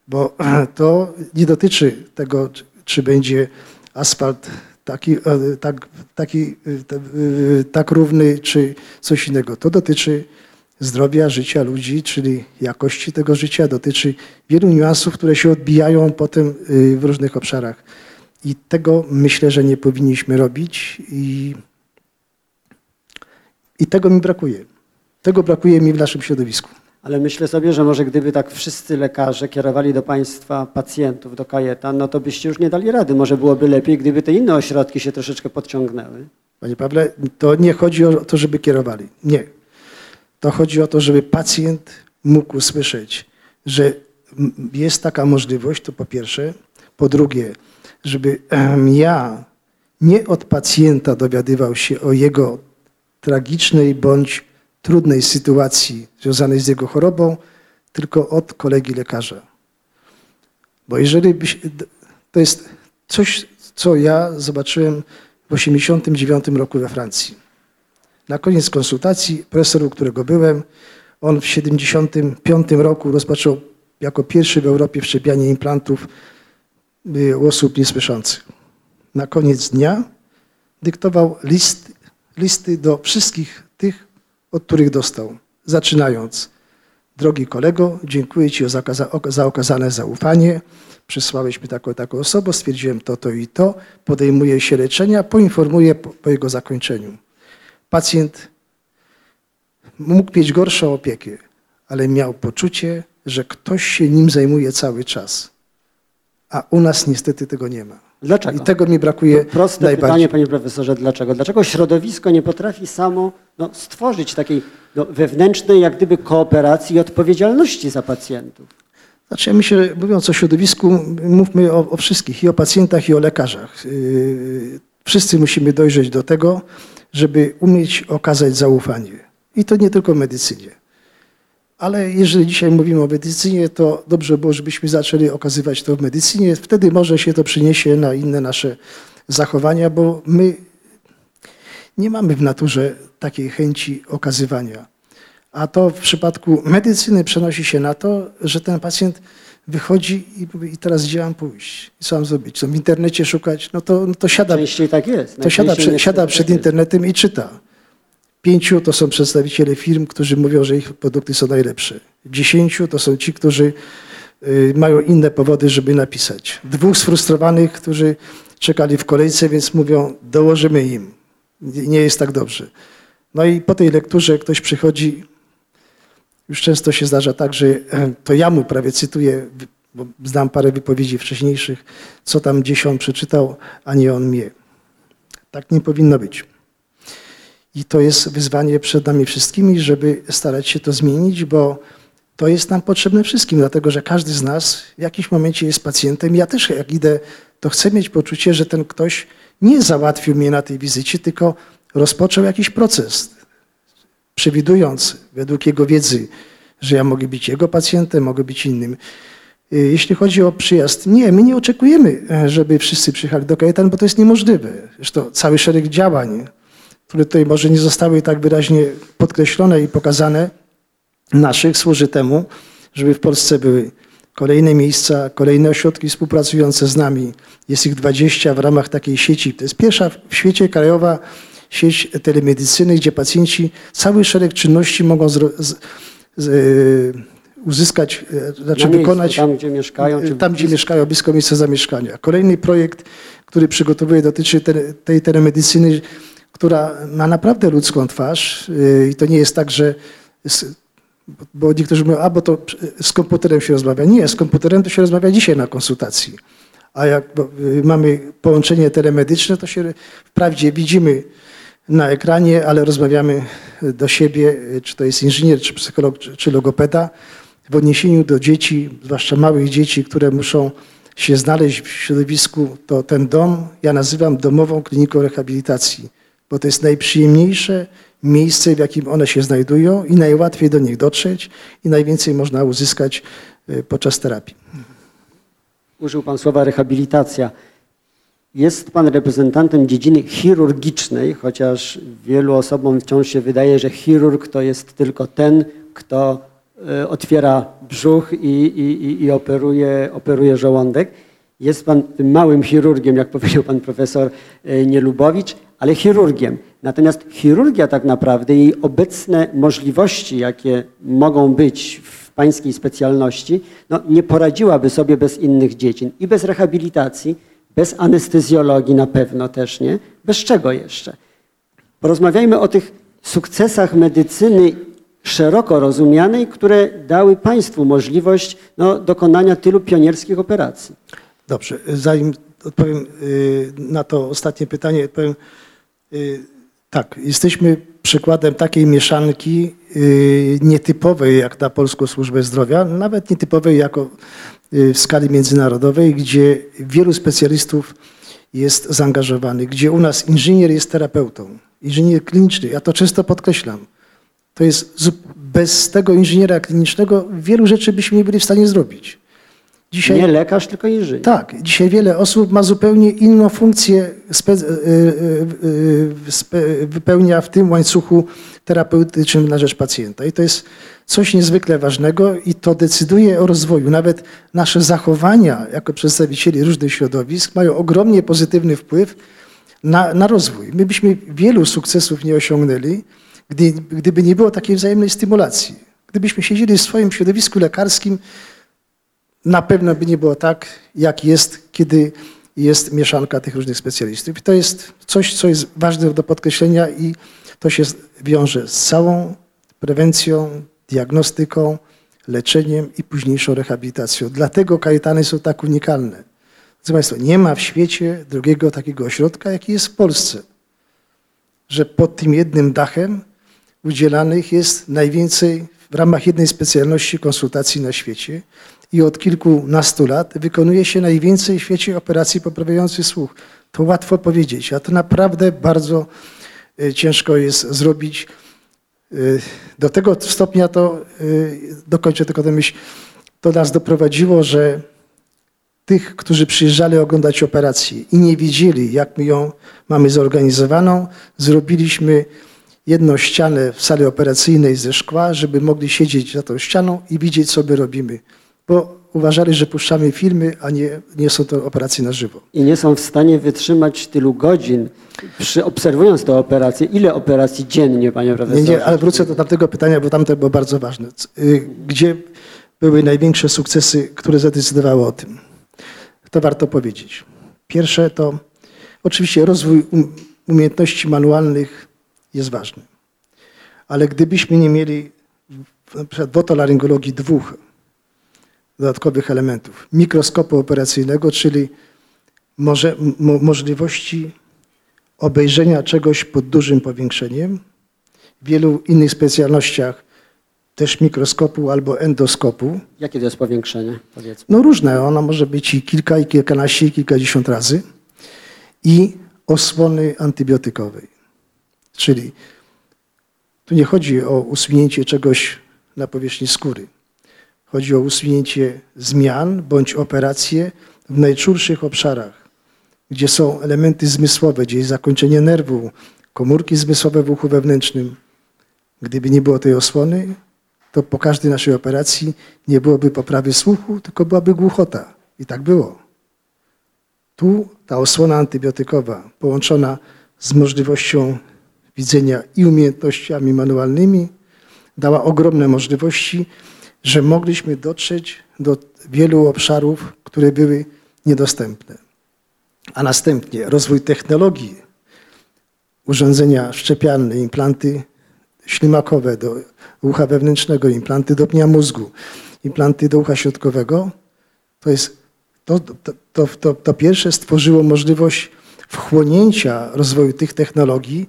bo to nie dotyczy tego, czy- będzie asfalt taki, e, tak, taki, e, e, tak równy, czy coś innego. To dotyczy zdrowia, życia ludzi, czyli jakości tego życia, dotyczy wielu niuansów, które się odbijają potem e, w różnych obszarach. I tego myślę, że nie powinniśmy robić i, i tego mi brakuje. Tego brakuje mi w naszym środowisku. Ale myślę sobie, że może gdyby tak wszyscy lekarze kierowali do Państwa pacjentów, do kajetan, no to byście już nie dali rady. Może byłoby lepiej, gdyby te inne ośrodki się troszeczkę podciągnęły. Panie Pawle, to nie chodzi o to, żeby kierowali. Nie. To chodzi o to, żeby pacjent mógł usłyszeć, że jest taka możliwość, to po pierwsze. Po drugie, żeby ja nie od pacjenta dowiadywał się o jego tragicznej bądź trudnej sytuacji związanej z jego chorobą, tylko od kolegi lekarza. Bo jeżeli byś, to jest coś, co ja zobaczyłem w 1989 roku we Francji. Na koniec konsultacji profesor, u którego byłem, on w 1975 roku rozpoczął jako pierwszy w Europie wszczepianie implantów y, u osób niesłyszących. Na koniec dnia dyktował list, listy do wszystkich tych, od których dostał, zaczynając Drogi kolego, dziękuję Ci za, za okazane zaufanie. Przysłałeś mi taką, taką osobę, stwierdziłem to, to i to. Podejmuję się leczenia, poinformuję po, po jego zakończeniu. Pacjent mógł mieć gorszą opiekę, ale miał poczucie, że ktoś się nim zajmuje cały czas. A u nas niestety tego nie ma. Dlaczego? I tego mi brakuje Proste najbardziej. pytanie, panie profesorze, dlaczego? Dlaczego środowisko nie potrafi samo no, stworzyć takiej no, wewnętrznej, jak gdyby, kooperacji i odpowiedzialności za pacjentów? Znaczy, ja myślę, że mówiąc o środowisku, mówmy o, o wszystkich, i o pacjentach, i o lekarzach. Yy, Wszyscy musimy dojrzeć do tego, żeby umieć okazać zaufanie. I to nie tylko w medycynie. Ale jeżeli dzisiaj mówimy o medycynie, to dobrze było, żebyśmy zaczęli okazywać to w medycynie. Wtedy może się to przyniesie na inne nasze zachowania, bo my nie mamy w naturze takiej chęci okazywania. A to w przypadku medycyny przenosi się na to, że ten pacjent wychodzi i mówi, i teraz gdzie mam pójść? I co mam zrobić? Co w internecie szukać? No to, no to siada, Częściej tak jest. to siada, prze, siada przed tak internetem i czyta. Pięciu to są przedstawiciele firm, którzy mówią, że ich produkty są najlepsze. Dziesięciu to są ci, którzy y, mają inne powody, żeby napisać. Dwóch sfrustrowanych, którzy czekali w kolejce, więc mówią, dołożymy im. Nie jest tak dobrze. No i po tej lekturze ktoś przychodzi, już często się zdarza tak, że e, to ja mu prawie cytuję, bo znam parę wypowiedzi wcześniejszych, co tam gdzieś on przeczytał, a nie on mnie. Tak nie powinno być. I to jest wyzwanie przed nami wszystkimi, żeby starać się to zmienić, bo to jest nam potrzebne wszystkim, dlatego że każdy z nas w jakimś momencie jest pacjentem. Ja też jak idę, to chcę mieć poczucie, że ten ktoś nie załatwił mnie na tej wizycie, tylko rozpoczął jakiś proces, przewidując według jego wiedzy, że ja mogę być jego pacjentem, mogę być innym. Y, Jeśli chodzi o przyjazd, nie, my nie oczekujemy, e, żeby wszyscy przyjechali do Kajetan, bo to jest niemożliwe. Zresztą cały szereg działań, które tutaj może nie zostały tak wyraźnie podkreślone i pokazane, naszych służy temu, żeby w Polsce były kolejne miejsca, kolejne ośrodki współpracujące z nami. Jest ich 20 w ramach takiej sieci. To jest pierwsza w świecie krajowa sieć telemedycyny, gdzie pacjenci cały szereg czynności mogą zro, z, z, e, uzyskać, e, znaczy Na miejscu, wykonać tam, gdzie mieszkają, czy tam, gdzie mieszkają, blisko miejsca zamieszkania. Kolejny projekt, który przygotowuję, dotyczy te, tej telemedycyny, która ma naprawdę ludzką twarz i to nie jest tak, że z, bo niektórzy mówią, a bo to z komputerem się rozmawia. Nie, z komputerem to się rozmawia dzisiaj na konsultacji. A jak mamy połączenie telemedyczne, to się wprawdzie widzimy na ekranie, ale rozmawiamy do siebie, y, czy to jest inżynier, czy psycholog, czy, logopeda, w odniesieniu do dzieci, zwłaszcza małych dzieci, które muszą się znaleźć w środowisku, to ten dom ja nazywam domową kliniką rehabilitacji, bo to jest najprzyjemniejsze miejsce, w jakim one się znajdują i najłatwiej do nich dotrzeć i najwięcej można uzyskać y, podczas terapii. Użył Pan słowa rehabilitacja. Jest Pan reprezentantem dziedziny chirurgicznej, chociaż wielu osobom wciąż się wydaje, że chirurg to jest tylko ten, kto e, otwiera brzuch i, i, i- i operuje, operuje żołądek. Jest Pan tym małym chirurgiem, jak powiedział Pan profesor e, Nielubowicz, ale chirurgiem. Natomiast chirurgia tak naprawdę, jej obecne możliwości, jakie mogą być w pańskiej specjalności, no, nie poradziłaby sobie bez innych dziedzin i bez rehabilitacji, bez anestezjologii na pewno też nie. Bez czego jeszcze? Porozmawiajmy o tych sukcesach medycyny szeroko rozumianej, które dały państwu możliwość no, dokonania tylu pionierskich operacji. Dobrze, zanim odpowiem y, na to ostatnie pytanie, powiem y, tak, jesteśmy przykładem takiej mieszanki y, nietypowej jak na Polską Służbę Zdrowia, nawet nietypowej jako w skali międzynarodowej, gdzie wielu specjalistów jest zaangażowanych, gdzie u nas inżynier jest terapeutą, inżynier kliniczny, ja to często podkreślam. To jest bez tego inżyniera klinicznego wielu rzeczy byśmy nie byli w stanie zrobić. Dzisiaj Nie lekarz, tylko inżynier. tak, dzisiaj wiele osób ma zupełnie inną funkcję, spe, y, y, y, wypełnia w tym łańcuchu terapeutycznym na rzecz pacjenta. I to jest coś niezwykle ważnego i to decyduje o rozwoju. Nawet nasze zachowania jako przedstawicieli różnych środowisk mają ogromnie pozytywny wpływ na, na rozwój. My byśmy wielu sukcesów nie osiągnęli, gdy, gdyby nie było takiej wzajemnej stymulacji. Gdybyśmy siedzieli w swoim środowisku lekarskim, na pewno by nie było tak, jak jest, kiedy jest mieszanka tych różnych specjalistów. I to jest coś, co jest ważne do podkreślenia i to się wiąże z całą prewencją, diagnostyką, leczeniem i późniejszą rehabilitacją. Dlatego kajetany są tak unikalne. Proszę Państwa, nie ma w świecie drugiego takiego ośrodka, jaki jest w Polsce, że pod tym jednym dachem udzielanych jest najwięcej w ramach jednej specjalności konsultacji na świecie i od kilkunastu lat wykonuje się najwięcej w świecie operacji poprawiających słuch. To łatwo powiedzieć, a to naprawdę bardzo y, ciężko jest zrobić. Y, Do tego stopnia to, y, dokończę tylko tę myśl, to nas doprowadziło, że tych, którzy przyjeżdżali oglądać operację i nie wiedzieli, jak my ją mamy zorganizowaną, zrobiliśmy jedną ścianę w sali operacyjnej ze szkła, żeby mogli siedzieć za tą ścianą i widzieć, co my robimy. Bo uważali, że puszczamy filmy, a nie, nie są to operacje na żywo. I nie są w stanie wytrzymać tylu godzin, przy, obserwując te operacje. Ile operacji dziennie, panie Nie, profesorze? nie, ale wrócę do tamtego pytania, bo tamte było bardzo ważne. Y, Gdzie były największe sukcesy, które zadecydowały o tym? To warto powiedzieć. Pierwsze to oczywiście rozwój um- umiejętności manualnych jest ważny. Ale gdybyśmy nie mieli w otolaryngologii dwóch dodatkowych elementów. Mikroskopu operacyjnego, czyli może, mo, możliwości obejrzenia czegoś pod dużym powiększeniem, w wielu innych specjalnościach też mikroskopu albo endoskopu. Jakie to jest powiększenie, powiedzmy? No różne, ona może być i kilka, i kilkanaście, i kilkadziesiąt razy. I osłony antybiotykowej. Czyli tu nie chodzi o usunięcie czegoś na powierzchni skóry. Chodzi o usunięcie zmian bądź operacje w najczulszych obszarach, gdzie są elementy zmysłowe, gdzie jest zakończenie nerwu, komórki zmysłowe w uchu wewnętrznym. Gdyby nie było tej osłony, to po każdej naszej operacji nie byłoby poprawy słuchu, tylko byłaby głuchota. I tak było. Tu ta osłona antybiotykowa połączona z możliwością widzenia i umiejętnościami manualnymi dała ogromne możliwości, że mogliśmy dotrzeć do wielu obszarów, które były niedostępne. A następnie rozwój technologii, urządzenia szczepialne, implanty ślimakowe do ucha wewnętrznego, implanty do pnia mózgu, implanty do ucha środkowego, to jest To, to, to, to, pierwsze stworzyło możliwość wchłonięcia rozwoju tych technologii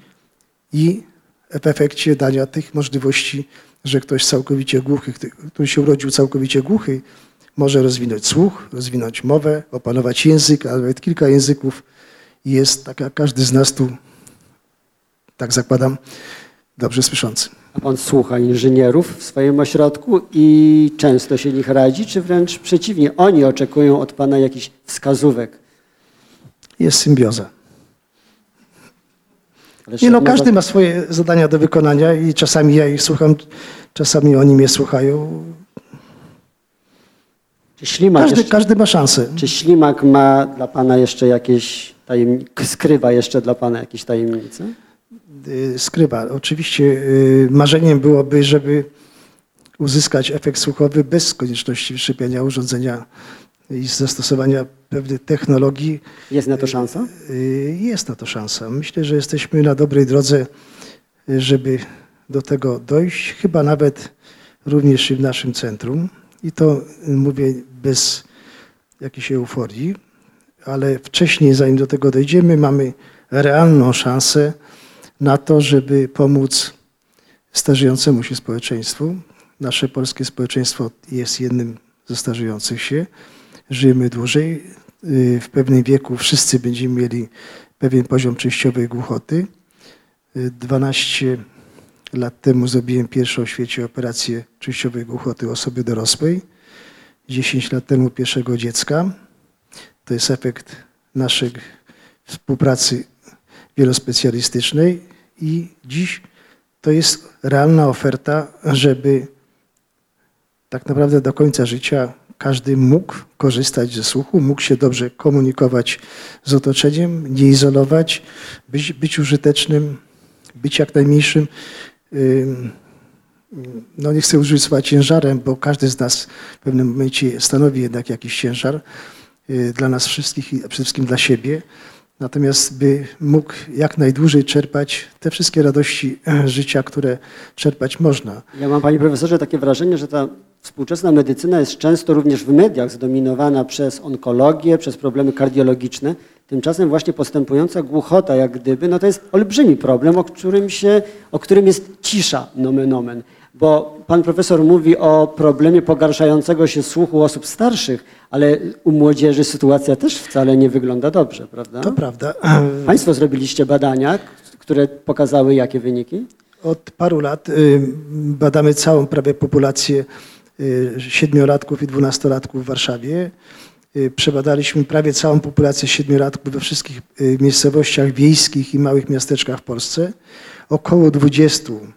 i w efekcie dania tych możliwości, że ktoś całkowicie głuchy, który się urodził całkowicie głuchy, może rozwinąć słuch, rozwinąć mowę, opanować język, a nawet kilka języków. Jest tak jak każdy z nas tu, tak zakładam, dobrze słyszący. A pan słucha inżynierów w swoim ośrodku i często się nich radzi, czy wręcz przeciwnie, oni oczekują od pana jakichś wskazówek? Jest symbioza. Nie no, każdy ma swoje zadania do wykonania i czasami ja ich słucham, czasami oni mnie słuchają. Czy ślimak, Każdy, jeszcze, każdy ma szansę. czy ślimak ma dla pana jeszcze jakieś tajemnice, skrywa jeszcze dla pana jakieś tajemnice? Y, skrywa. Oczywiście y, marzeniem byłoby, żeby uzyskać efekt słuchowy bez konieczności wszczepiania urządzenia i zastosowania pewnych technologii. Jest na to szansa? Y, Jest na to szansa. Myślę, że jesteśmy na dobrej drodze, żeby do tego dojść, chyba nawet również i w naszym centrum. I to y, mówię bez jakiejś euforii, ale wcześniej, zanim do tego dojdziemy, mamy realną szansę na to, żeby pomóc starzejącemu się społeczeństwu. Nasze polskie społeczeństwo jest jednym ze starzejących się. Żyjemy dłużej. Y, W pewnym wieku wszyscy będziemy mieli pewien poziom częściowej głuchoty. Y, 12 lat temu zrobiłem pierwszą w świecie operację częściowej głuchoty osoby dorosłej. 10 lat temu pierwszego dziecka. To jest efekt naszej współpracy wielospecjalistycznej i dziś to jest realna oferta, żeby tak naprawdę do końca życia każdy mógł korzystać ze słuchu, mógł się dobrze komunikować z otoczeniem, nie izolować, być, być użytecznym, być jak najmniejszym, ym, no nie chcę użyć słowa ciężarem, bo każdy z nas w pewnym momencie stanowi jednak jakiś ciężar y, dla nas wszystkich i przede wszystkim dla siebie. Natomiast by mógł jak najdłużej czerpać te wszystkie radości e, życia, które czerpać można. Ja mam, panie profesorze, takie wrażenie, że ta współczesna medycyna jest często również w mediach zdominowana przez onkologię, przez problemy kardiologiczne. Tymczasem właśnie postępująca głuchota, jak gdyby, no to jest olbrzymi problem, o którym, się, o którym jest cisza, nomen omen. Bo pan profesor mówi o problemie pogarszającego się słuchu osób starszych, ale u młodzieży sytuacja też wcale nie wygląda dobrze, prawda? To prawda. Państwo zrobiliście badania, które pokazały jakie wyniki? Od paru lat y, badamy całą prawie populację y, siedmiolatków i dwunastolatków w Warszawie. Y, Przebadaliśmy prawie całą populację siedmiolatków we wszystkich miejscowościach wiejskich i małych miasteczkach w Polsce. Około 20%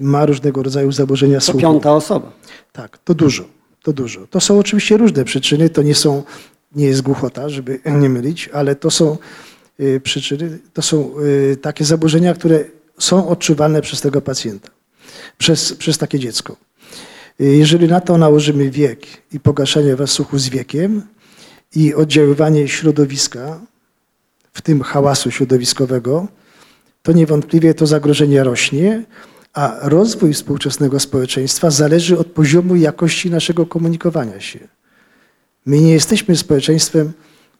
ma różnego rodzaju zaburzenia To słuchu. piąta osoba. Tak, to dużo, to dużo. To są oczywiście różne przyczyny, to nie są, nie jest głuchota, żeby nie mylić, ale to są y, przyczyny, to są y, takie zaburzenia, które są odczuwalne przez tego pacjenta, przez, przez takie dziecko. Y, Jeżeli na to nałożymy wiek i pogaszanie was słuchu z wiekiem i oddziaływanie środowiska, w tym hałasu środowiskowego, to niewątpliwie to zagrożenie rośnie, a rozwój współczesnego społeczeństwa zależy od poziomu jakości naszego komunikowania się. My nie jesteśmy społeczeństwem,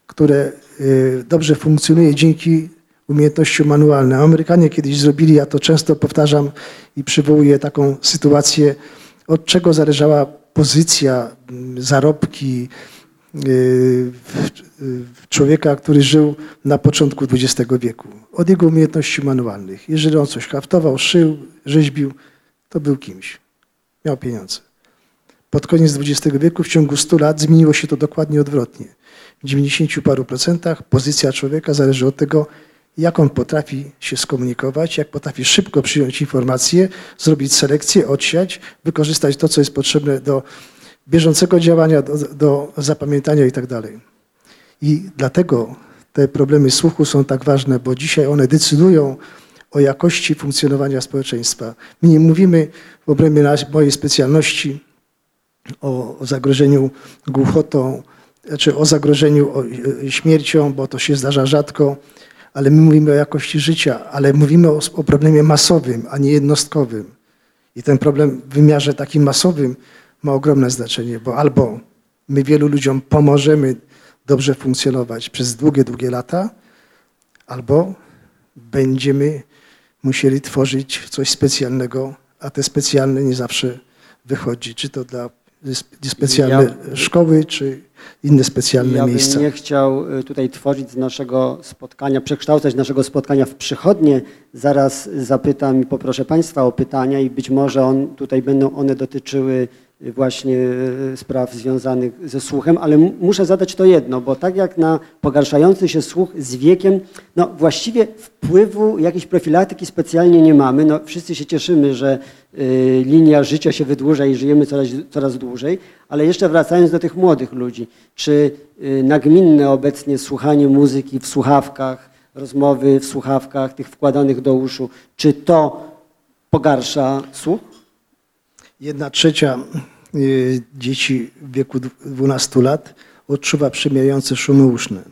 które y, dobrze funkcjonuje dzięki umiejętnościom manualnym. Amerykanie kiedyś zrobili, ja to często powtarzam i przywołuję taką sytuację, od czego zależała pozycja, mm, zarobki człowieka, który żył na początku XX wieku. Od jego umiejętności manualnych. Jeżeli on coś haftował, szył, rzeźbił, to był kimś. Miał pieniądze. Pod koniec XX wieku, w ciągu 100 lat, zmieniło się to dokładnie odwrotnie. W 90 paru procentach pozycja człowieka zależy od tego, jak on potrafi się skomunikować, jak potrafi szybko przyjąć informacje, zrobić selekcję, odsiać, wykorzystać to, co jest potrzebne do bieżącego działania, do, do zapamiętania i tak dalej. I dlatego te problemy słuchu są tak ważne, bo dzisiaj one decydują o jakości funkcjonowania społeczeństwa. My nie mówimy w obrębie mojej specjalności o, zagrożeniu głuchotą, czy o zagrożeniu e, śmiercią, bo to się zdarza rzadko, ale my mówimy o jakości życia, ale mówimy o, o problemie masowym, a nie jednostkowym. I ten problem w wymiarze takim masowym ma ogromne znaczenie, bo albo my wielu ludziom pomożemy dobrze funkcjonować przez długie, długie lata, albo będziemy musieli tworzyć coś specjalnego, a te specjalne nie zawsze wychodzi, czy to dla specjalne Ja- szkoły, czy inne specjalne Ja miejsca. bym nie chciał y, tutaj tworzyć z naszego spotkania, przekształcać naszego spotkania w przychodnie. Zaraz zapytam i poproszę Państwa o pytania i być może on, tutaj będą one dotyczyły właśnie y, spraw związanych ze słuchem, ale muszę zadać to jedno, bo tak jak na pogarszający się słuch z wiekiem, no właściwie wpływu jakiejś profilaktyki specjalnie nie mamy. No, wszyscy się cieszymy, że y, linia życia się wydłuża i żyjemy coraz, coraz dłużej, ale jeszcze wracając do tych młodych ludzi, czy y, nagminne obecnie słuchanie muzyki w słuchawkach, rozmowy w słuchawkach, tych wkładanych do uszu, czy to pogarsza słuch? Jedna trzecia y, dzieci w wieku dw- 12 lat odczuwa przemijające szumy uszne.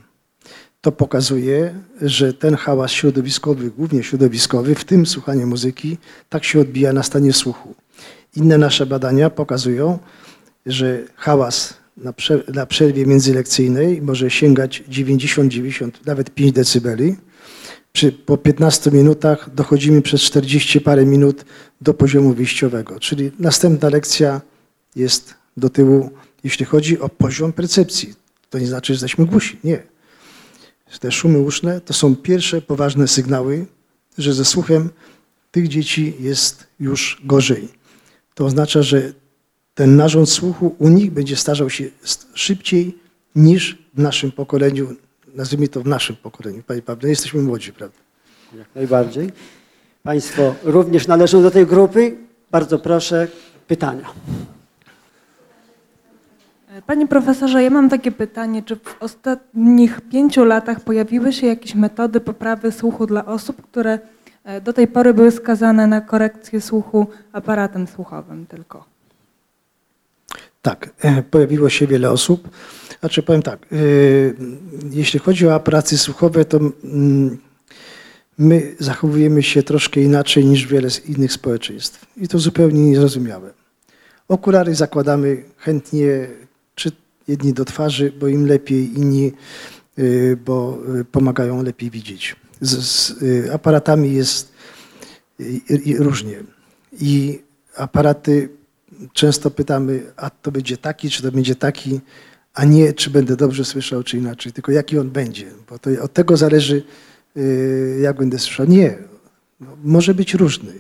To pokazuje, że ten hałas środowiskowy, głównie środowiskowy, w tym słuchanie muzyki, tak się odbija na stanie słuchu. Inne nasze badania pokazują, że hałas na, na przerwie międzylekcyjnej może sięgać 90-90, nawet 5 decybeli. Przy, po 15 minutach dochodzimy przez 40 parę minut do poziomu wyjściowego, czyli następna lekcja jest do tyłu, jeśli chodzi o poziom percepcji. To nie znaczy, że jesteśmy głusi. Nie. Te szumy uszne to są pierwsze poważne sygnały, że ze słuchem tych dzieci jest już gorzej. To oznacza, że ten narząd słuchu u nich będzie starzał się szybciej niż w naszym pokoleniu, nazwijmy to w naszym pokoleniu. Panie Pawle, jesteśmy młodzi, prawda? Jak najbardziej. Państwo również należą do tej grupy. Bardzo proszę, pytania. Panie profesorze, ja mam takie pytanie, czy w ostatnich pięciu latach pojawiły się jakieś metody poprawy słuchu dla osób, które e, do tej pory były skazane na korekcję słuchu aparatem słuchowym tylko? Tak, e, pojawiło się wiele osób. Znaczy powiem tak, e, jeśli chodzi o aparaty słuchowe, to mm, my zachowujemy się troszkę inaczej niż wiele innych społeczeństw. I to zupełnie niezrozumiałe. Okulary zakładamy chętnie, czy jedni do twarzy, bo im lepiej, inni, y, bo pomagają lepiej widzieć. Z, z aparatami jest różnie. I aparaty często pytamy, a to będzie taki, czy to będzie taki, a nie, czy będę dobrze słyszał, czy inaczej, tylko jaki on będzie, bo to od tego zależy, y, jak będę słyszał. Nie, może być różny.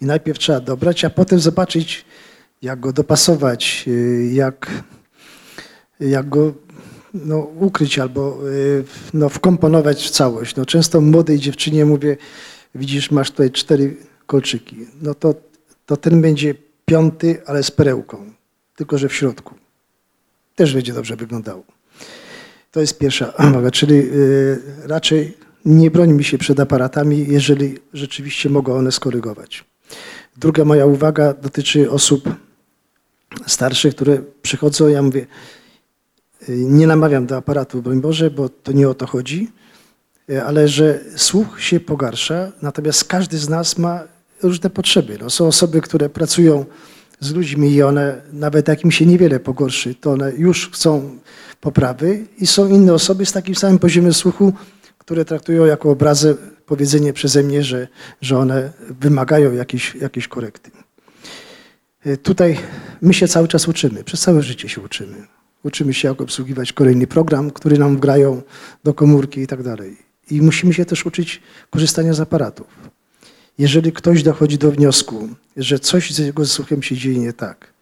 I najpierw trzeba dobrać, a potem zobaczyć, jak go dopasować, y, jak, jak go no, ukryć albo y, no, wkomponować w całość. No, często młodej dziewczynie mówię, widzisz, masz tutaj cztery kolczyki. No to, to ten będzie piąty, ale z perełką, tylko że w środku. Też będzie dobrze wyglądało. To jest pierwsza uwaga, czyli y, raczej nie brońmy się przed aparatami, jeżeli rzeczywiście mogą one skorygować. Druga moja uwaga dotyczy osób starszych, które przychodzą, ja mówię, y, nie namawiam do aparatu, broń Boże, bo to nie o to chodzi, y, ale że słuch się pogarsza, natomiast każdy z nas ma różne potrzeby. No, są osoby, które pracują z ludźmi i one, nawet jak im się niewiele pogorszy, to one już chcą poprawy i są inne osoby z takim samym poziomem słuchu, które traktują jako obrazę powiedzenie przeze mnie, że, że one wymagają jakiejś, jakiejś korekty. Y, Tutaj my się cały czas uczymy, przez całe życie się uczymy. Uczymy się, jak obsługiwać kolejny program, który nam wgrają do komórki i tak dalej. I musimy się też uczyć korzystania z aparatów. Jeżeli ktoś dochodzi do wniosku, że coś z jego słuchem się dzieje nie tak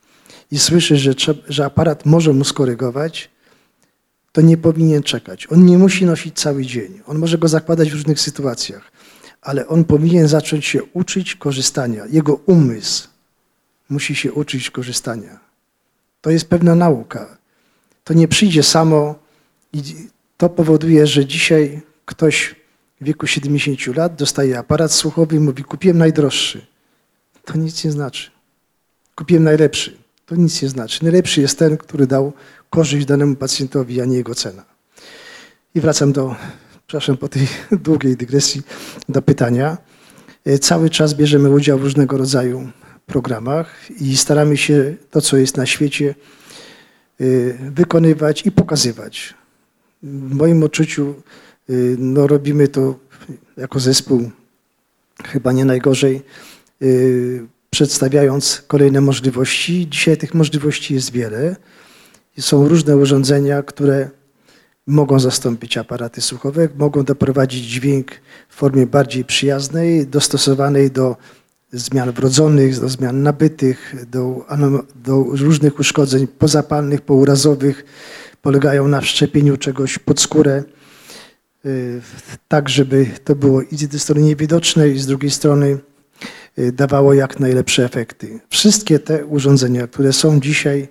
i słyszy, że, że aparat może mu skorygować, to nie powinien czekać. On nie musi nosić cały dzień. On może go zakładać w różnych sytuacjach, ale on powinien zacząć się uczyć korzystania. Jego umysł musi się uczyć korzystania. To jest pewna nauka. To nie przyjdzie samo i to powoduje, że dzisiaj ktoś w wieku 70 lat dostaje aparat słuchowy i mówi: Kupiłem najdroższy. To nic nie znaczy. Kupiłem najlepszy. To nic nie znaczy. Najlepszy jest ten, który dał korzyść danemu pacjentowi, a nie jego cena. I wracam do, przepraszam po tej długiej dygresji, do pytania. E, Cały czas bierzemy udział w różnego rodzaju programach i staramy się to, co jest na świecie, y, wykonywać i pokazywać. w moim odczuciu no, robimy to jako zespół chyba nie najgorzej, y, przedstawiając kolejne możliwości. Dzisiaj tych możliwości jest wiele. Są różne urządzenia, które mogą zastąpić aparaty słuchowe, mogą doprowadzić dźwięk w formie bardziej przyjaznej, dostosowanej do zmian wrodzonych, do zmian nabytych, do, do różnych uszkodzeń pozapalnych, pourazowych. Polegają na wszczepieniu czegoś pod skórę, y, tak żeby to było i z jednej strony niewidoczne, i z drugiej strony y, dawało jak najlepsze efekty. Wszystkie te urządzenia, które są dzisiaj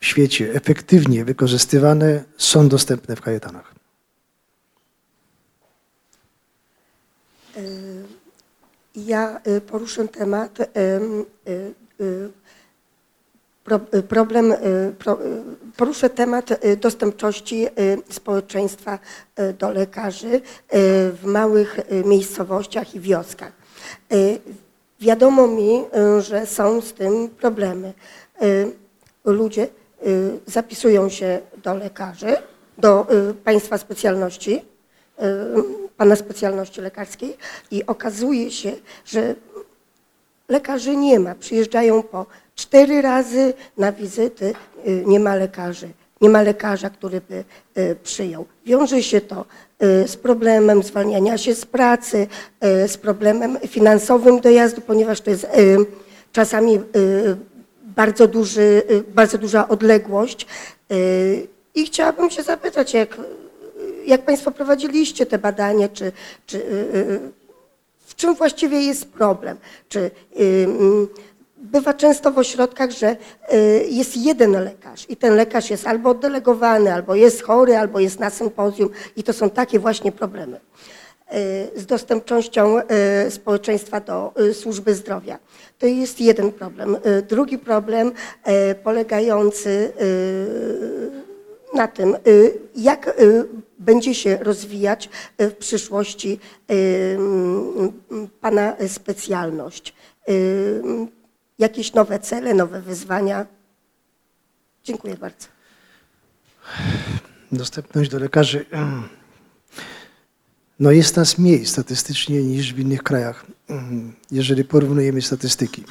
w świecie efektywnie wykorzystywane, są dostępne w kajetanach. Ja y, poruszę temat, y, y, y, problem, y, y, poruszę temat y, dostępności y, społeczeństwa y, do lekarzy y, w małych y, miejscowościach i wioskach. Y, Wiadomo mi, y, że są z tym problemy. Y, Ludzie y, zapisują się do lekarzy, do y, państwa specjalności, y, pana specjalności lekarskiej i okazuje się, że lekarzy nie ma. Przyjeżdżają po cztery razy na wizyty, y, nie ma lekarzy. Nie ma lekarza, który by y, przyjął. Wiąże się to y, z problemem zwalniania się z pracy, z problemem finansowym dojazdu, ponieważ to jest czasami bardzo, duży, bardzo duża odległość. I chciałabym się zapytać, jak, jak Państwo prowadziliście te badania, czy, czy w czym właściwie jest problem? Czy bywa często w ośrodkach, że y, jest jeden lekarz i ten lekarz jest albo oddelegowany, albo jest chory, albo jest na sympozjum i to są takie właśnie problemy y, z dostępnością y, społeczeństwa do służby zdrowia. To jest jeden problem. Drugi problem polegający na tym, jak będzie się rozwijać y, w przyszłości mm, Pana specjalność. Y, Jakieś nowe cele, nowe wyzwania. Dziękuję bardzo. Dostępność do lekarzy. No jest nas mniej statystycznie niż w innych krajach, jeżeli porównujemy statystyki.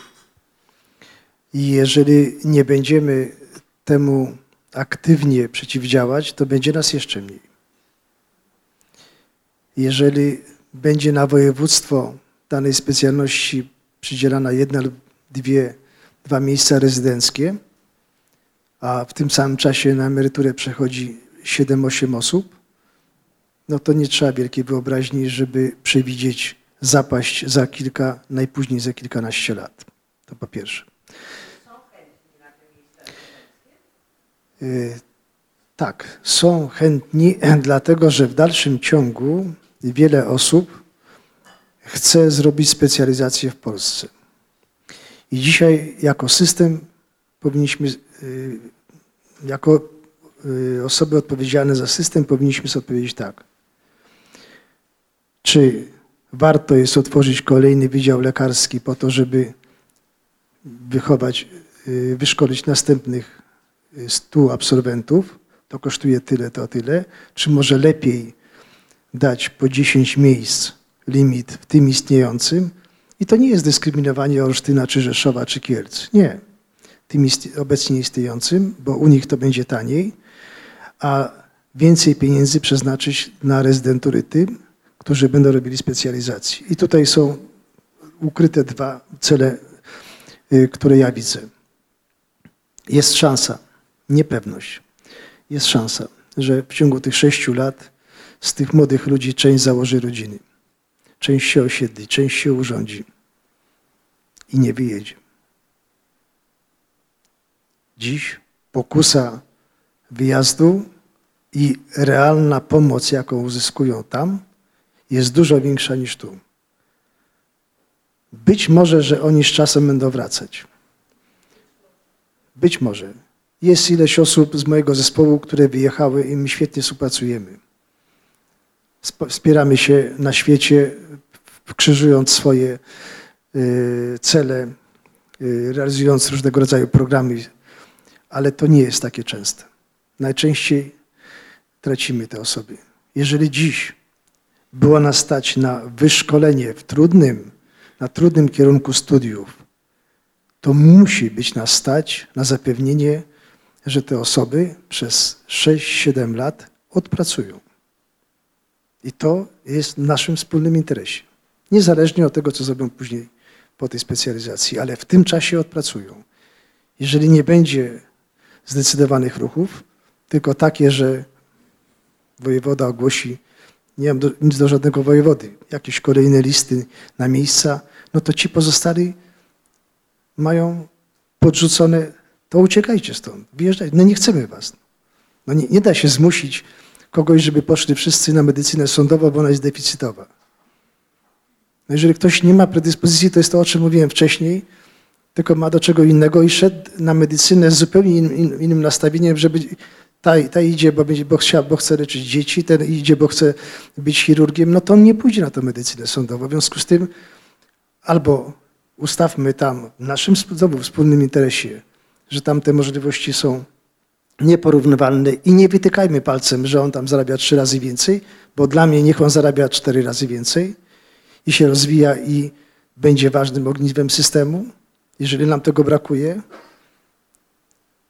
I jeżeli nie będziemy temu aktywnie przeciwdziałać, to będzie nas jeszcze mniej. Jeżeli będzie na województwo danej specjalności przydzielana jedna lub dwie, dwa miejsca rezydenckie, a w tym samym czasie na emeryturę przechodzi 7-8 osób, no to nie trzeba wielkiej wyobraźni, żeby przewidzieć zapaść za kilka, najpóźniej za kilkanaście lat. To po pierwsze. Y, Tak, są chętni, dlatego że w dalszym ciągu wiele osób chce zrobić specjalizację w Polsce. I dzisiaj jako system powinniśmy, y, jako y, osoby odpowiedzialne za system powinniśmy sobie odpowiedzieć tak. Czy warto jest otworzyć kolejny wydział lekarski po to, żeby wychować, y, wyszkolić następnych 100 absolwentów, to kosztuje tyle, to tyle, czy może lepiej dać po 10 miejsc limit w tym istniejącym i to nie jest dyskryminowanie Olsztyna, czy Rzeszowa, czy Kielc. Nie. Tym ist- obecnie istniejącym, bo u nich to będzie taniej, a więcej pieniędzy przeznaczyć na rezydentury tym, którzy będą robili specjalizację. I tutaj są ukryte dwa cele, y, które ja widzę. Jest szansa, niepewność, jest szansa, że w ciągu tych sześciu lat z tych młodych ludzi część założy rodziny, część się osiedli, część się urządzi i nie wyjedzie. Dziś pokusa wyjazdu i realna pomoc, jaką uzyskują tam, jest dużo większa niż tu. Być może, że oni z czasem będą wracać. Być może. Jest ileś osób z mojego zespołu, które wyjechały i my świetnie współpracujemy. Sp- Wspieramy się na świecie, krzyżując swoje y, cele, y, realizując różnego rodzaju programy, ale to nie jest takie częste. Najczęściej tracimy te osoby. Jeżeli dziś było nas stać na wyszkolenie w trudnym, na trudnym kierunku studiów, to musi być nas stać na zapewnienie, że te osoby przez 6-7 lat odpracują. I to jest w naszym wspólnym interesie. Niezależnie od tego, co zrobią później po tej specjalizacji, ale w tym czasie odpracują. Jeżeli nie będzie zdecydowanych ruchów, tylko takie, że wojewoda ogłosi, nie mam do, nic do żadnego wojewody, jakieś kolejne listy na miejsca, no to ci pozostali mają podrzucone, to uciekajcie stąd, wyjeżdżajcie, no nie chcemy was. No nie, nie da się zmusić kogoś, żeby poszli wszyscy na medycynę sądową, bo ona jest deficytowa. No jeżeli ktoś nie ma predyspozycji, to jest to, o czym mówiłem wcześniej, tylko ma do czego innego i szedł na medycynę z zupełnie in, in, innym nastawieniem, żeby ta, ta idzie, bo, będzie, bo, chcia, bo chce leczyć dzieci, ten idzie, bo chce być chirurgiem, no to on nie pójdzie na tę medycynę sądową. W związku z tym albo ustawmy tam w naszym znowu wspólnym interesie, że tam te możliwości są nieporównywalne i nie wytykajmy palcem, że on tam zarabia trzy razy więcej, bo dla mnie niech on zarabia cztery razy więcej i się rozwija i będzie ważnym ogniwem systemu, jeżeli nam tego brakuje.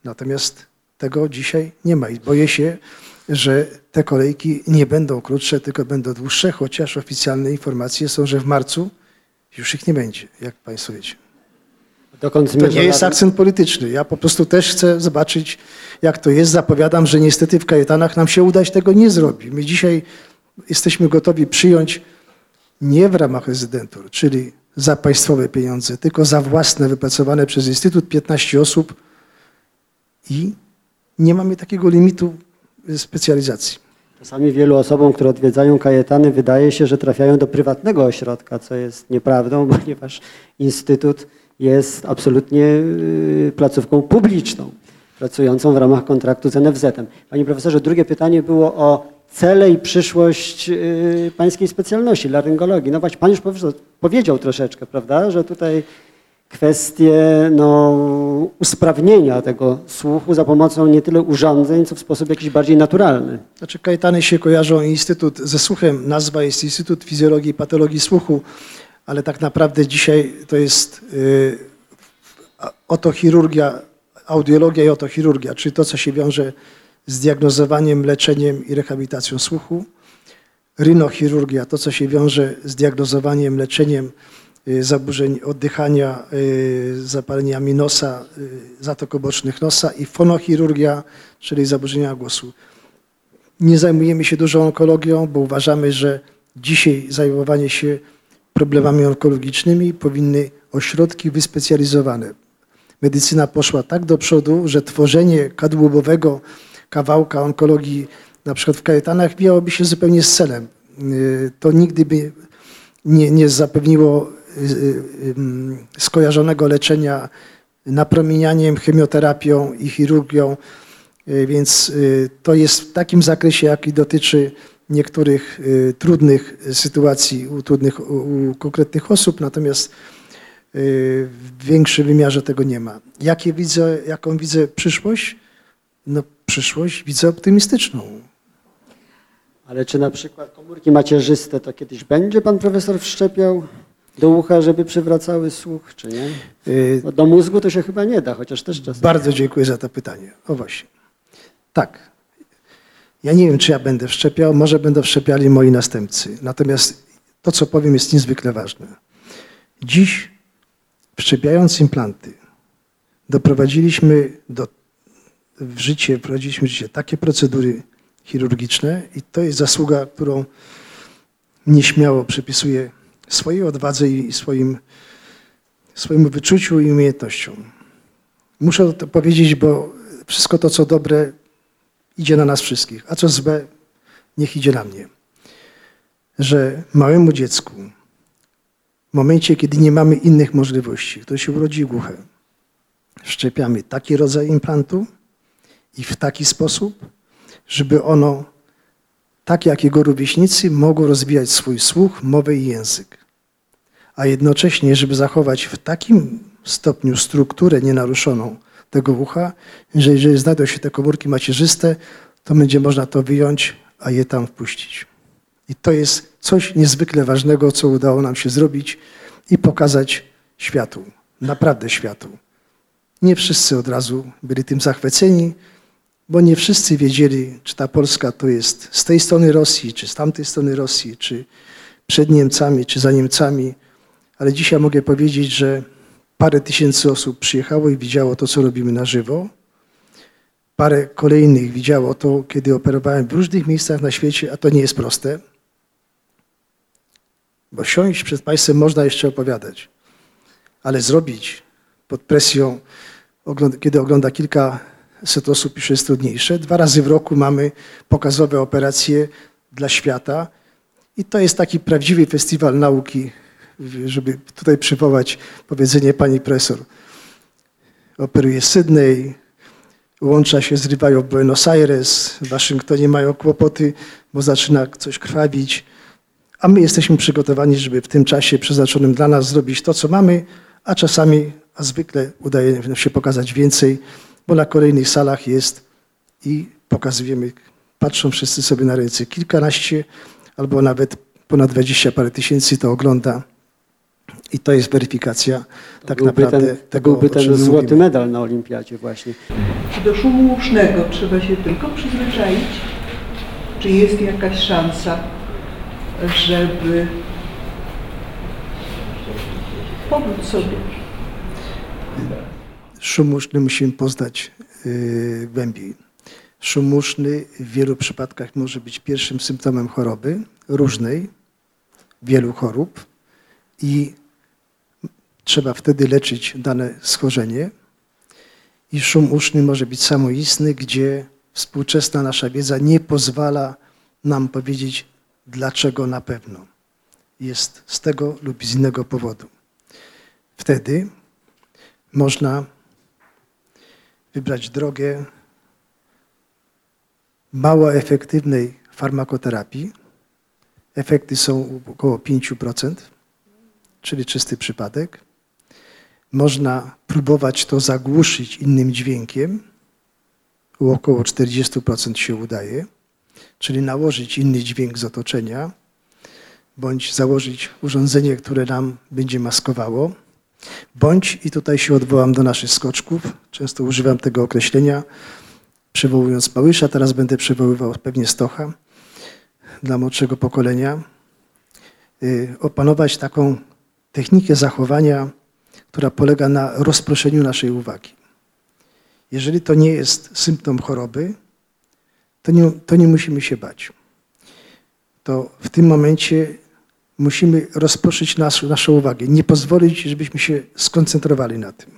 Natomiast tego dzisiaj nie ma i boję się, że te kolejki nie będą krótsze, tylko będą dłuższe, chociaż oficjalne informacje są, że w marcu już ich nie będzie, jak Państwo wiecie. Dokąd To nie jest akcent polityczny. Ja po prostu też chcę zobaczyć, jak to jest. Zapowiadam, że niestety w Kajetanach nam się udać tego nie zrobi. My dzisiaj jesteśmy gotowi przyjąć nie w ramach rezydentur, czyli za państwowe pieniądze, tylko za własne wypracowane przez Instytut 15 osób i nie mamy takiego limitu specjalizacji. Czasami wielu osobom, które odwiedzają kajetany, wydaje się, że trafiają do prywatnego ośrodka, co jest nieprawdą, ponieważ Instytut jest absolutnie y, placówką publiczną, pracującą w ramach kontraktu z NFZ-em. Panie profesorze, drugie pytanie było o cele i przyszłość y, pańskiej specjalności, laryngologii. No właśnie, pan już powie- powiedział troszeczkę, prawda, że tutaj kwestie no, usprawnienia tego słuchu za pomocą nie tyle urządzeń, co w sposób jakiś bardziej naturalny. Znaczy Kajetany się kojarzą Instytut ze słuchem, nazwa jest Instytut Fizjologii i Patologii Słuchu, ale tak naprawdę dzisiaj to jest y, otochirurgia, audiologia i otochirurgia, czyli to, co się wiąże z diagnozowaniem, leczeniem i rehabilitacją słuchu. Rynochirurgia, to, co się wiąże z diagnozowaniem, leczeniem y, zaburzeń oddychania, y, zapaleniami nosa, y, zatok obocznych nosa i fonochirurgia, czyli zaburzenia głosu. Nie zajmujemy się dużo onkologią, bo uważamy, że dzisiaj zajmowanie się problemami onkologicznymi powinny ośrodki wyspecjalizowane. Medycyna poszła tak do przodu, że tworzenie kadłubowego kawałka onkologii na przykład w Kajetanach miałoby się zupełnie z celem. Yy, To nigdy by nie, nie zapewniło yy, ym, skojarzonego leczenia napromienianiem, chemioterapią i chirurgią. Y, Więc y, to jest w takim zakresie, jaki dotyczy niektórych y, trudnych sytuacji u, trudnych, u, konkretnych osób, natomiast y, w większym wymiarze tego nie ma. Jakie widzę, jaką widzę przyszłość? No przyszłość widzę optymistyczną. Ale czy na przykład komórki macierzyste to kiedyś będzie pan profesor wszczepiał do ucha, żeby przywracały słuch, czy nie? Y, Bo do mózgu to się chyba nie da, chociaż też czasem. Bardzo dziękuję za to pytanie. O właśnie. Tak. Ja nie wiem, czy ja będę wszczepiał, może będą wszczepiali moi następcy. Natomiast to, co powiem, jest niezwykle ważne. Dziś, wszczepiając implanty, doprowadziliśmy do, w życie, wprowadziliśmy w życie takie procedury chirurgiczne i to jest zasługa, którą nieśmiało przypisuję swojej odwadze i swoim, swojemu wyczuciu i umiejętnościom. Muszę to powiedzieć, bo wszystko to, co dobre, idzie na nas wszystkich, a co złe, niech idzie na mnie. Że małemu dziecku, w momencie, kiedy nie mamy innych możliwości, które się urodzi głuche, wszczepiamy taki rodzaj implantu i w taki sposób, żeby ono, tak jak jego rówieśnicy, mogło rozwijać swój słuch, mowę i język. A jednocześnie, żeby zachować w takim stopniu strukturę nienaruszoną tego ucha, że jeżeli znajdą się te komórki macierzyste, to będzie można to wyjąć, a je tam wpuścić. I to jest coś niezwykle ważnego, co udało nam się zrobić i pokazać światu, naprawdę światu. Nie wszyscy od razu byli tym zachwyceni, bo nie wszyscy wiedzieli, czy ta Polska to jest z tej strony Rosji, czy z tamtej strony Rosji, czy przed Niemcami, czy za Niemcami. Ale dzisiaj mogę powiedzieć, że parę tysięcy osób przyjechało i widziało to, co robimy na żywo. Parę kolejnych widziało to, kiedy operowałem w różnych miejscach na świecie, a to nie jest proste. Bo siąść przed Państwem można jeszcze opowiadać, ale zrobić pod presją, kiedy ogląda kilkaset osób, już jest trudniejsze. Dwa razy w roku mamy pokazowe operacje dla świata i to jest taki prawdziwy festiwal nauki, żeby tutaj przywołać powiedzenie pani profesor. Operuje Sydney, łącza się zrywają w Buenos Aires, w Waszyngtonie mają kłopoty, bo zaczyna coś krwawić, a my jesteśmy przygotowani, żeby w tym czasie przeznaczonym dla nas zrobić to, co mamy, a czasami, a zwykle udaje nam się pokazać więcej, bo na kolejnych salach jest i pokazujemy, patrzą wszyscy sobie na ręce, kilkanaście albo nawet ponad dwadzieścia parę tysięcy to ogląda. I to jest weryfikacja tak byłby naprawdę ten, to tego, byłby ten złoty mówimy. medal na olimpiadzie właśnie. Czy do szumu usznego trzeba się tylko przyzwyczaić? Czy jest jakaś szansa, żeby pomóc sobie? Szum uszny musimy poznać yy, głębiej. Szum uszny w wielu przypadkach może być pierwszym symptomem choroby różnej, wielu chorób i trzeba wtedy leczyć dane schorzenie. I szum uszny może być samoistny, gdzie współczesna nasza wiedza nie pozwala nam powiedzieć, dlaczego na pewno. Jest z tego lub z innego powodu. Wtedy można wybrać drogę mało efektywnej farmakoterapii. Efekty są około 5%, czyli czysty przypadek. Można próbować to zagłuszyć innym dźwiękiem. U około 40% się udaje, czyli nałożyć inny dźwięk z otoczenia, bądź założyć urządzenie, które nam będzie maskowało. Bądź, i tutaj się odwołam do naszych skoczków, często używam tego określenia, przywołując Małysza, teraz będę przywoływał pewnie Stocha dla młodszego pokolenia, y, opanować taką technikę zachowania, która polega na rozproszeniu naszej uwagi. Jeżeli to nie jest symptom choroby, to nie, to nie musimy się bać. To w tym momencie musimy rozproszyć nas, naszą uwagę, nie pozwolić, żebyśmy się skoncentrowali na tym.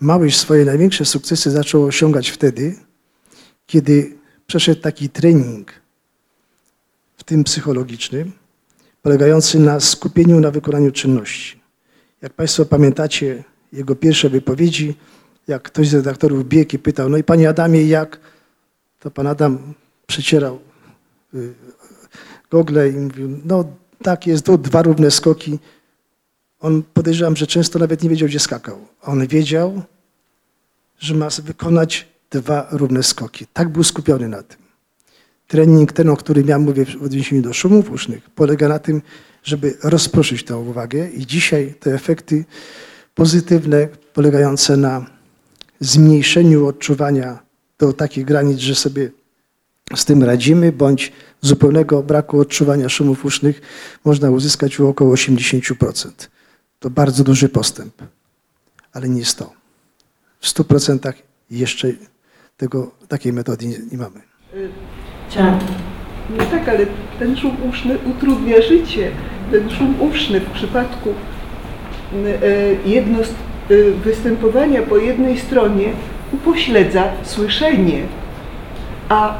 Małyś swoje największe sukcesy zaczął osiągać wtedy, kiedy przeszedł taki trening, w tym psychologiczny, polegający na skupieniu na wykonaniu czynności. Jak Państwo pamiętacie jego pierwsze wypowiedzi, jak ktoś z redaktorów biegł i pytał, no i Panie Adamie, jak? To Pan Adam przecierał y, gogle i mówił, no tak jest, to dwa równe skoki. On podejrzewam, że często nawet nie wiedział, gdzie skakał. On wiedział, że ma wykonać dwa równe skoki. Tak był skupiony na tym. Trening ten, o którym ja mówię w odniesieniu do szumów usznych, polega na tym, żeby rozproszyć tę uwagę i dzisiaj te efekty pozytywne, polegające na zmniejszeniu odczuwania do takich granic, że sobie z tym radzimy, bądź zupełnego braku odczuwania szumów usznych można uzyskać u około 80%. To bardzo duży postęp, ale nie jest to. W 100% jeszcze tego, takiej metody nie, nie mamy. Chciałam. No tak, ale ten szum uszny utrudnia życie. Ten szum uszny w przypadku e, jedno z e, występowania po jednej stronie upośledza słyszenie, a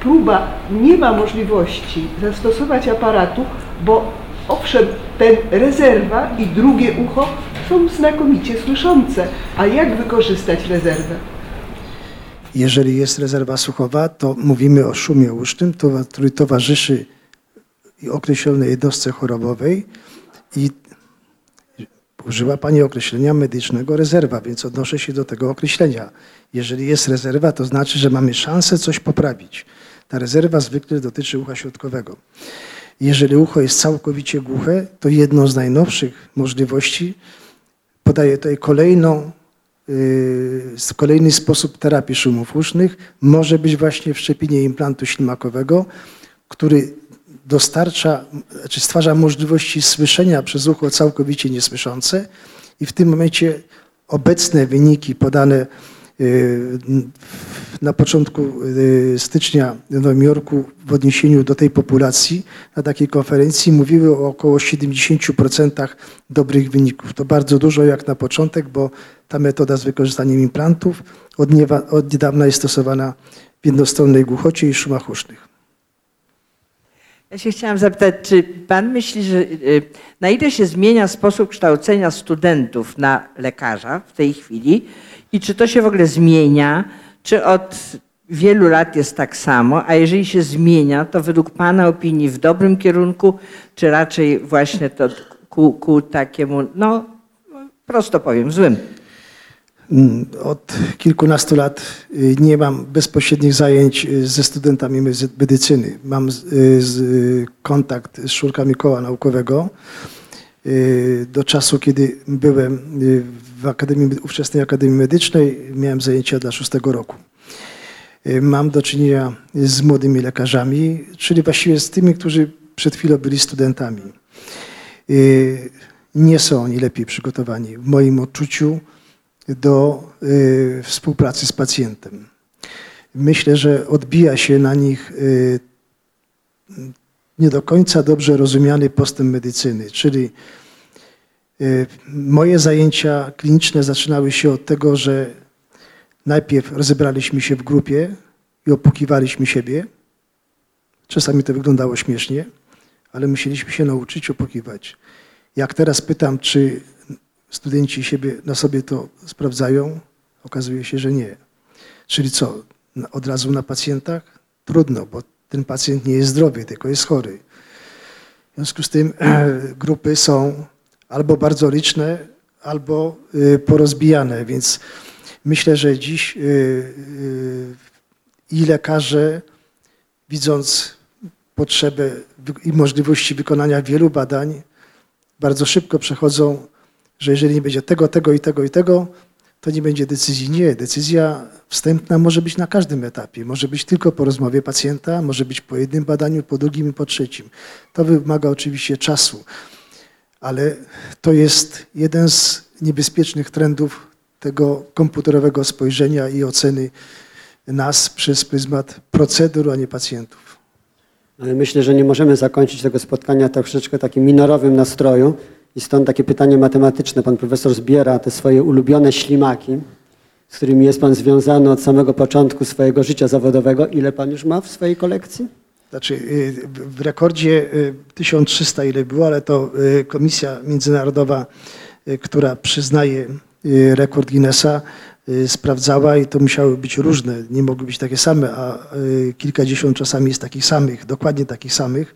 próba nie ma możliwości zastosować aparatu, bo owszem, ten rezerwa i drugie ucho są znakomicie słyszące. A jak wykorzystać rezerwę? Jeżeli jest rezerwa słuchowa, to mówimy o szumie usznym, który towarzyszy określonej jednostce chorobowej i Użyła Pani określenia medycznego rezerwa, więc odnoszę się do tego określenia. Jeżeli jest rezerwa, to znaczy, że mamy szansę coś poprawić. Ta rezerwa zwykle dotyczy ucha środkowego. Jeżeli ucho jest całkowicie głuche, to jedną z najnowszych możliwości podaję tutaj kolejną, yy, kolejny sposób terapii szumów usznych. Może być właśnie wszczepienie implantu ślimakowego, który dostarcza, czy stwarza możliwości słyszenia przez ucho całkowicie niesłyszące i w tym momencie obecne wyniki podane yy, na początku yy, stycznia w Nowym Jorku w odniesieniu do tej populacji na takiej konferencji mówiły o około 70% dobrych wyników. To bardzo dużo jak na początek, bo ta metoda z wykorzystaniem implantów od niedawna jest stosowana w jednostronnej głuchocie i szumach usznych. Ja się chciałam zapytać, czy pan myśli, że y, na ile się zmienia sposób kształcenia studentów na lekarza w tej chwili i czy to się w ogóle zmienia, czy od wielu lat jest tak samo, a jeżeli się zmienia, to według pana opinii w dobrym kierunku, czy raczej właśnie to ku, ku takiemu, no prosto powiem, złym? Mm, Od kilkunastu lat y, nie mam bezpośrednich zajęć y, ze studentami medycyny. Mam y, kontakt z członkami koła naukowego. Do czasu, kiedy byłem w Akademii, ówczesnej Akademii Medycznej, miałem zajęcia dla szóstego roku. Mam do czynienia z młodymi lekarzami, czyli właściwie z tymi, którzy przed chwilą byli studentami. Nie są oni lepiej przygotowani w moim odczuciu do y, współpracy z pacjentem. Myślę, że odbija się na nich y, nie do końca dobrze rozumiany postęp medycyny, czyli y, moje zajęcia kliniczne zaczynały się od tego, że najpierw rozebraliśmy się w grupie i opukiwaliśmy siebie. Czasami to wyglądało śmiesznie, ale musieliśmy się nauczyć opukiwać. Jak teraz pytam, czy studenci siebie, na sobie to sprawdzają, okazuje się, że nie. Czyli co, od razu na pacjentach? Trudno, bo ten pacjent nie jest zdrowy, tylko jest chory. W związku z tym grupy są albo bardzo liczne, albo y, porozbijane, więc myślę, że dziś y, y, i lekarze, widząc potrzebę i możliwości wykonania wielu badań, bardzo szybko przechodzą że jeżeli nie będzie tego, tego i tego i tego, to nie będzie decyzji. Nie, decyzja wstępna może być na każdym etapie. Może być tylko po rozmowie pacjenta, może być po jednym badaniu, po drugim i po trzecim. To wymaga oczywiście czasu, ale to jest jeden z niebezpiecznych trendów tego komputerowego spojrzenia i oceny nas przez pryzmat procedur, a nie pacjentów. Ale myślę, że nie możemy zakończyć tego spotkania troszeczkę takim minorowym nastroju. I stąd takie pytanie matematyczne. Pan profesor zbiera te swoje ulubione ślimaki, z którymi jest pan związany od samego początku swojego życia zawodowego. Ile pan już ma w swojej kolekcji? Znaczy y, w rekordzie y, 1300 ile było, ale to y, komisja międzynarodowa, y, która przyznaje y, rekord Guinnessa, y, sprawdzała i to musiały być różne, nie mogły być takie same, a y, kilkadziesiąt czasami jest takich samych, dokładnie takich samych.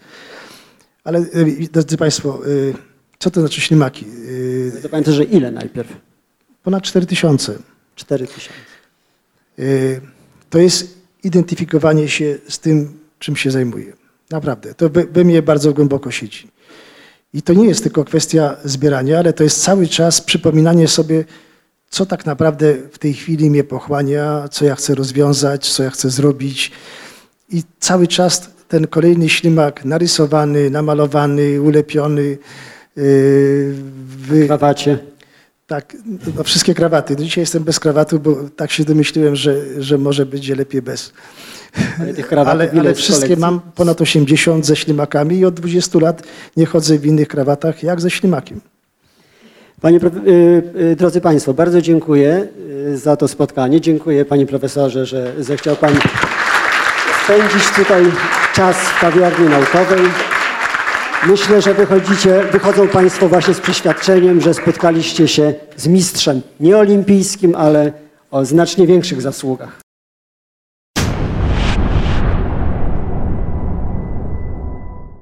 Ale y, drodzy Państwo, y, co to znaczy ślimaki? Y, To pamiętam, że ile najpierw? Ponad 4000. 4 tysiące. Y, to jest identyfikowanie się z tym, czym się zajmuję. Naprawdę, to we, we mnie bardzo głęboko siedzi. I to nie jest tylko kwestia zbierania, ale to jest cały czas przypominanie sobie, co tak naprawdę w tej chwili mnie pochłania, co ja chcę rozwiązać, co ja chcę zrobić. I cały czas ten kolejny ślimak narysowany, namalowany, ulepiony, wy, Krawacie. tak, no wszystkie krawaty. Dzisiaj jestem bez krawatu, bo tak się domyśliłem, że, że może będzie lepiej bez. Ale tych krawatów Ale, ale wszystkie mam ponad 80 ze ślimakami i od 20 lat nie chodzę w innych krawatach jak ze ślimakiem. Panie, y, y, drodzy Państwo, bardzo dziękuję y, za to spotkanie. Dziękuję Panie Profesorze, że zechciał Pan spędzić tutaj czas w kawiarni naukowej. Myślę, że wychodzicie, wychodzą Państwo właśnie z przeświadczeniem, że spotkaliście się z mistrzem nie olimpijskim, ale o znacznie większych zasługach.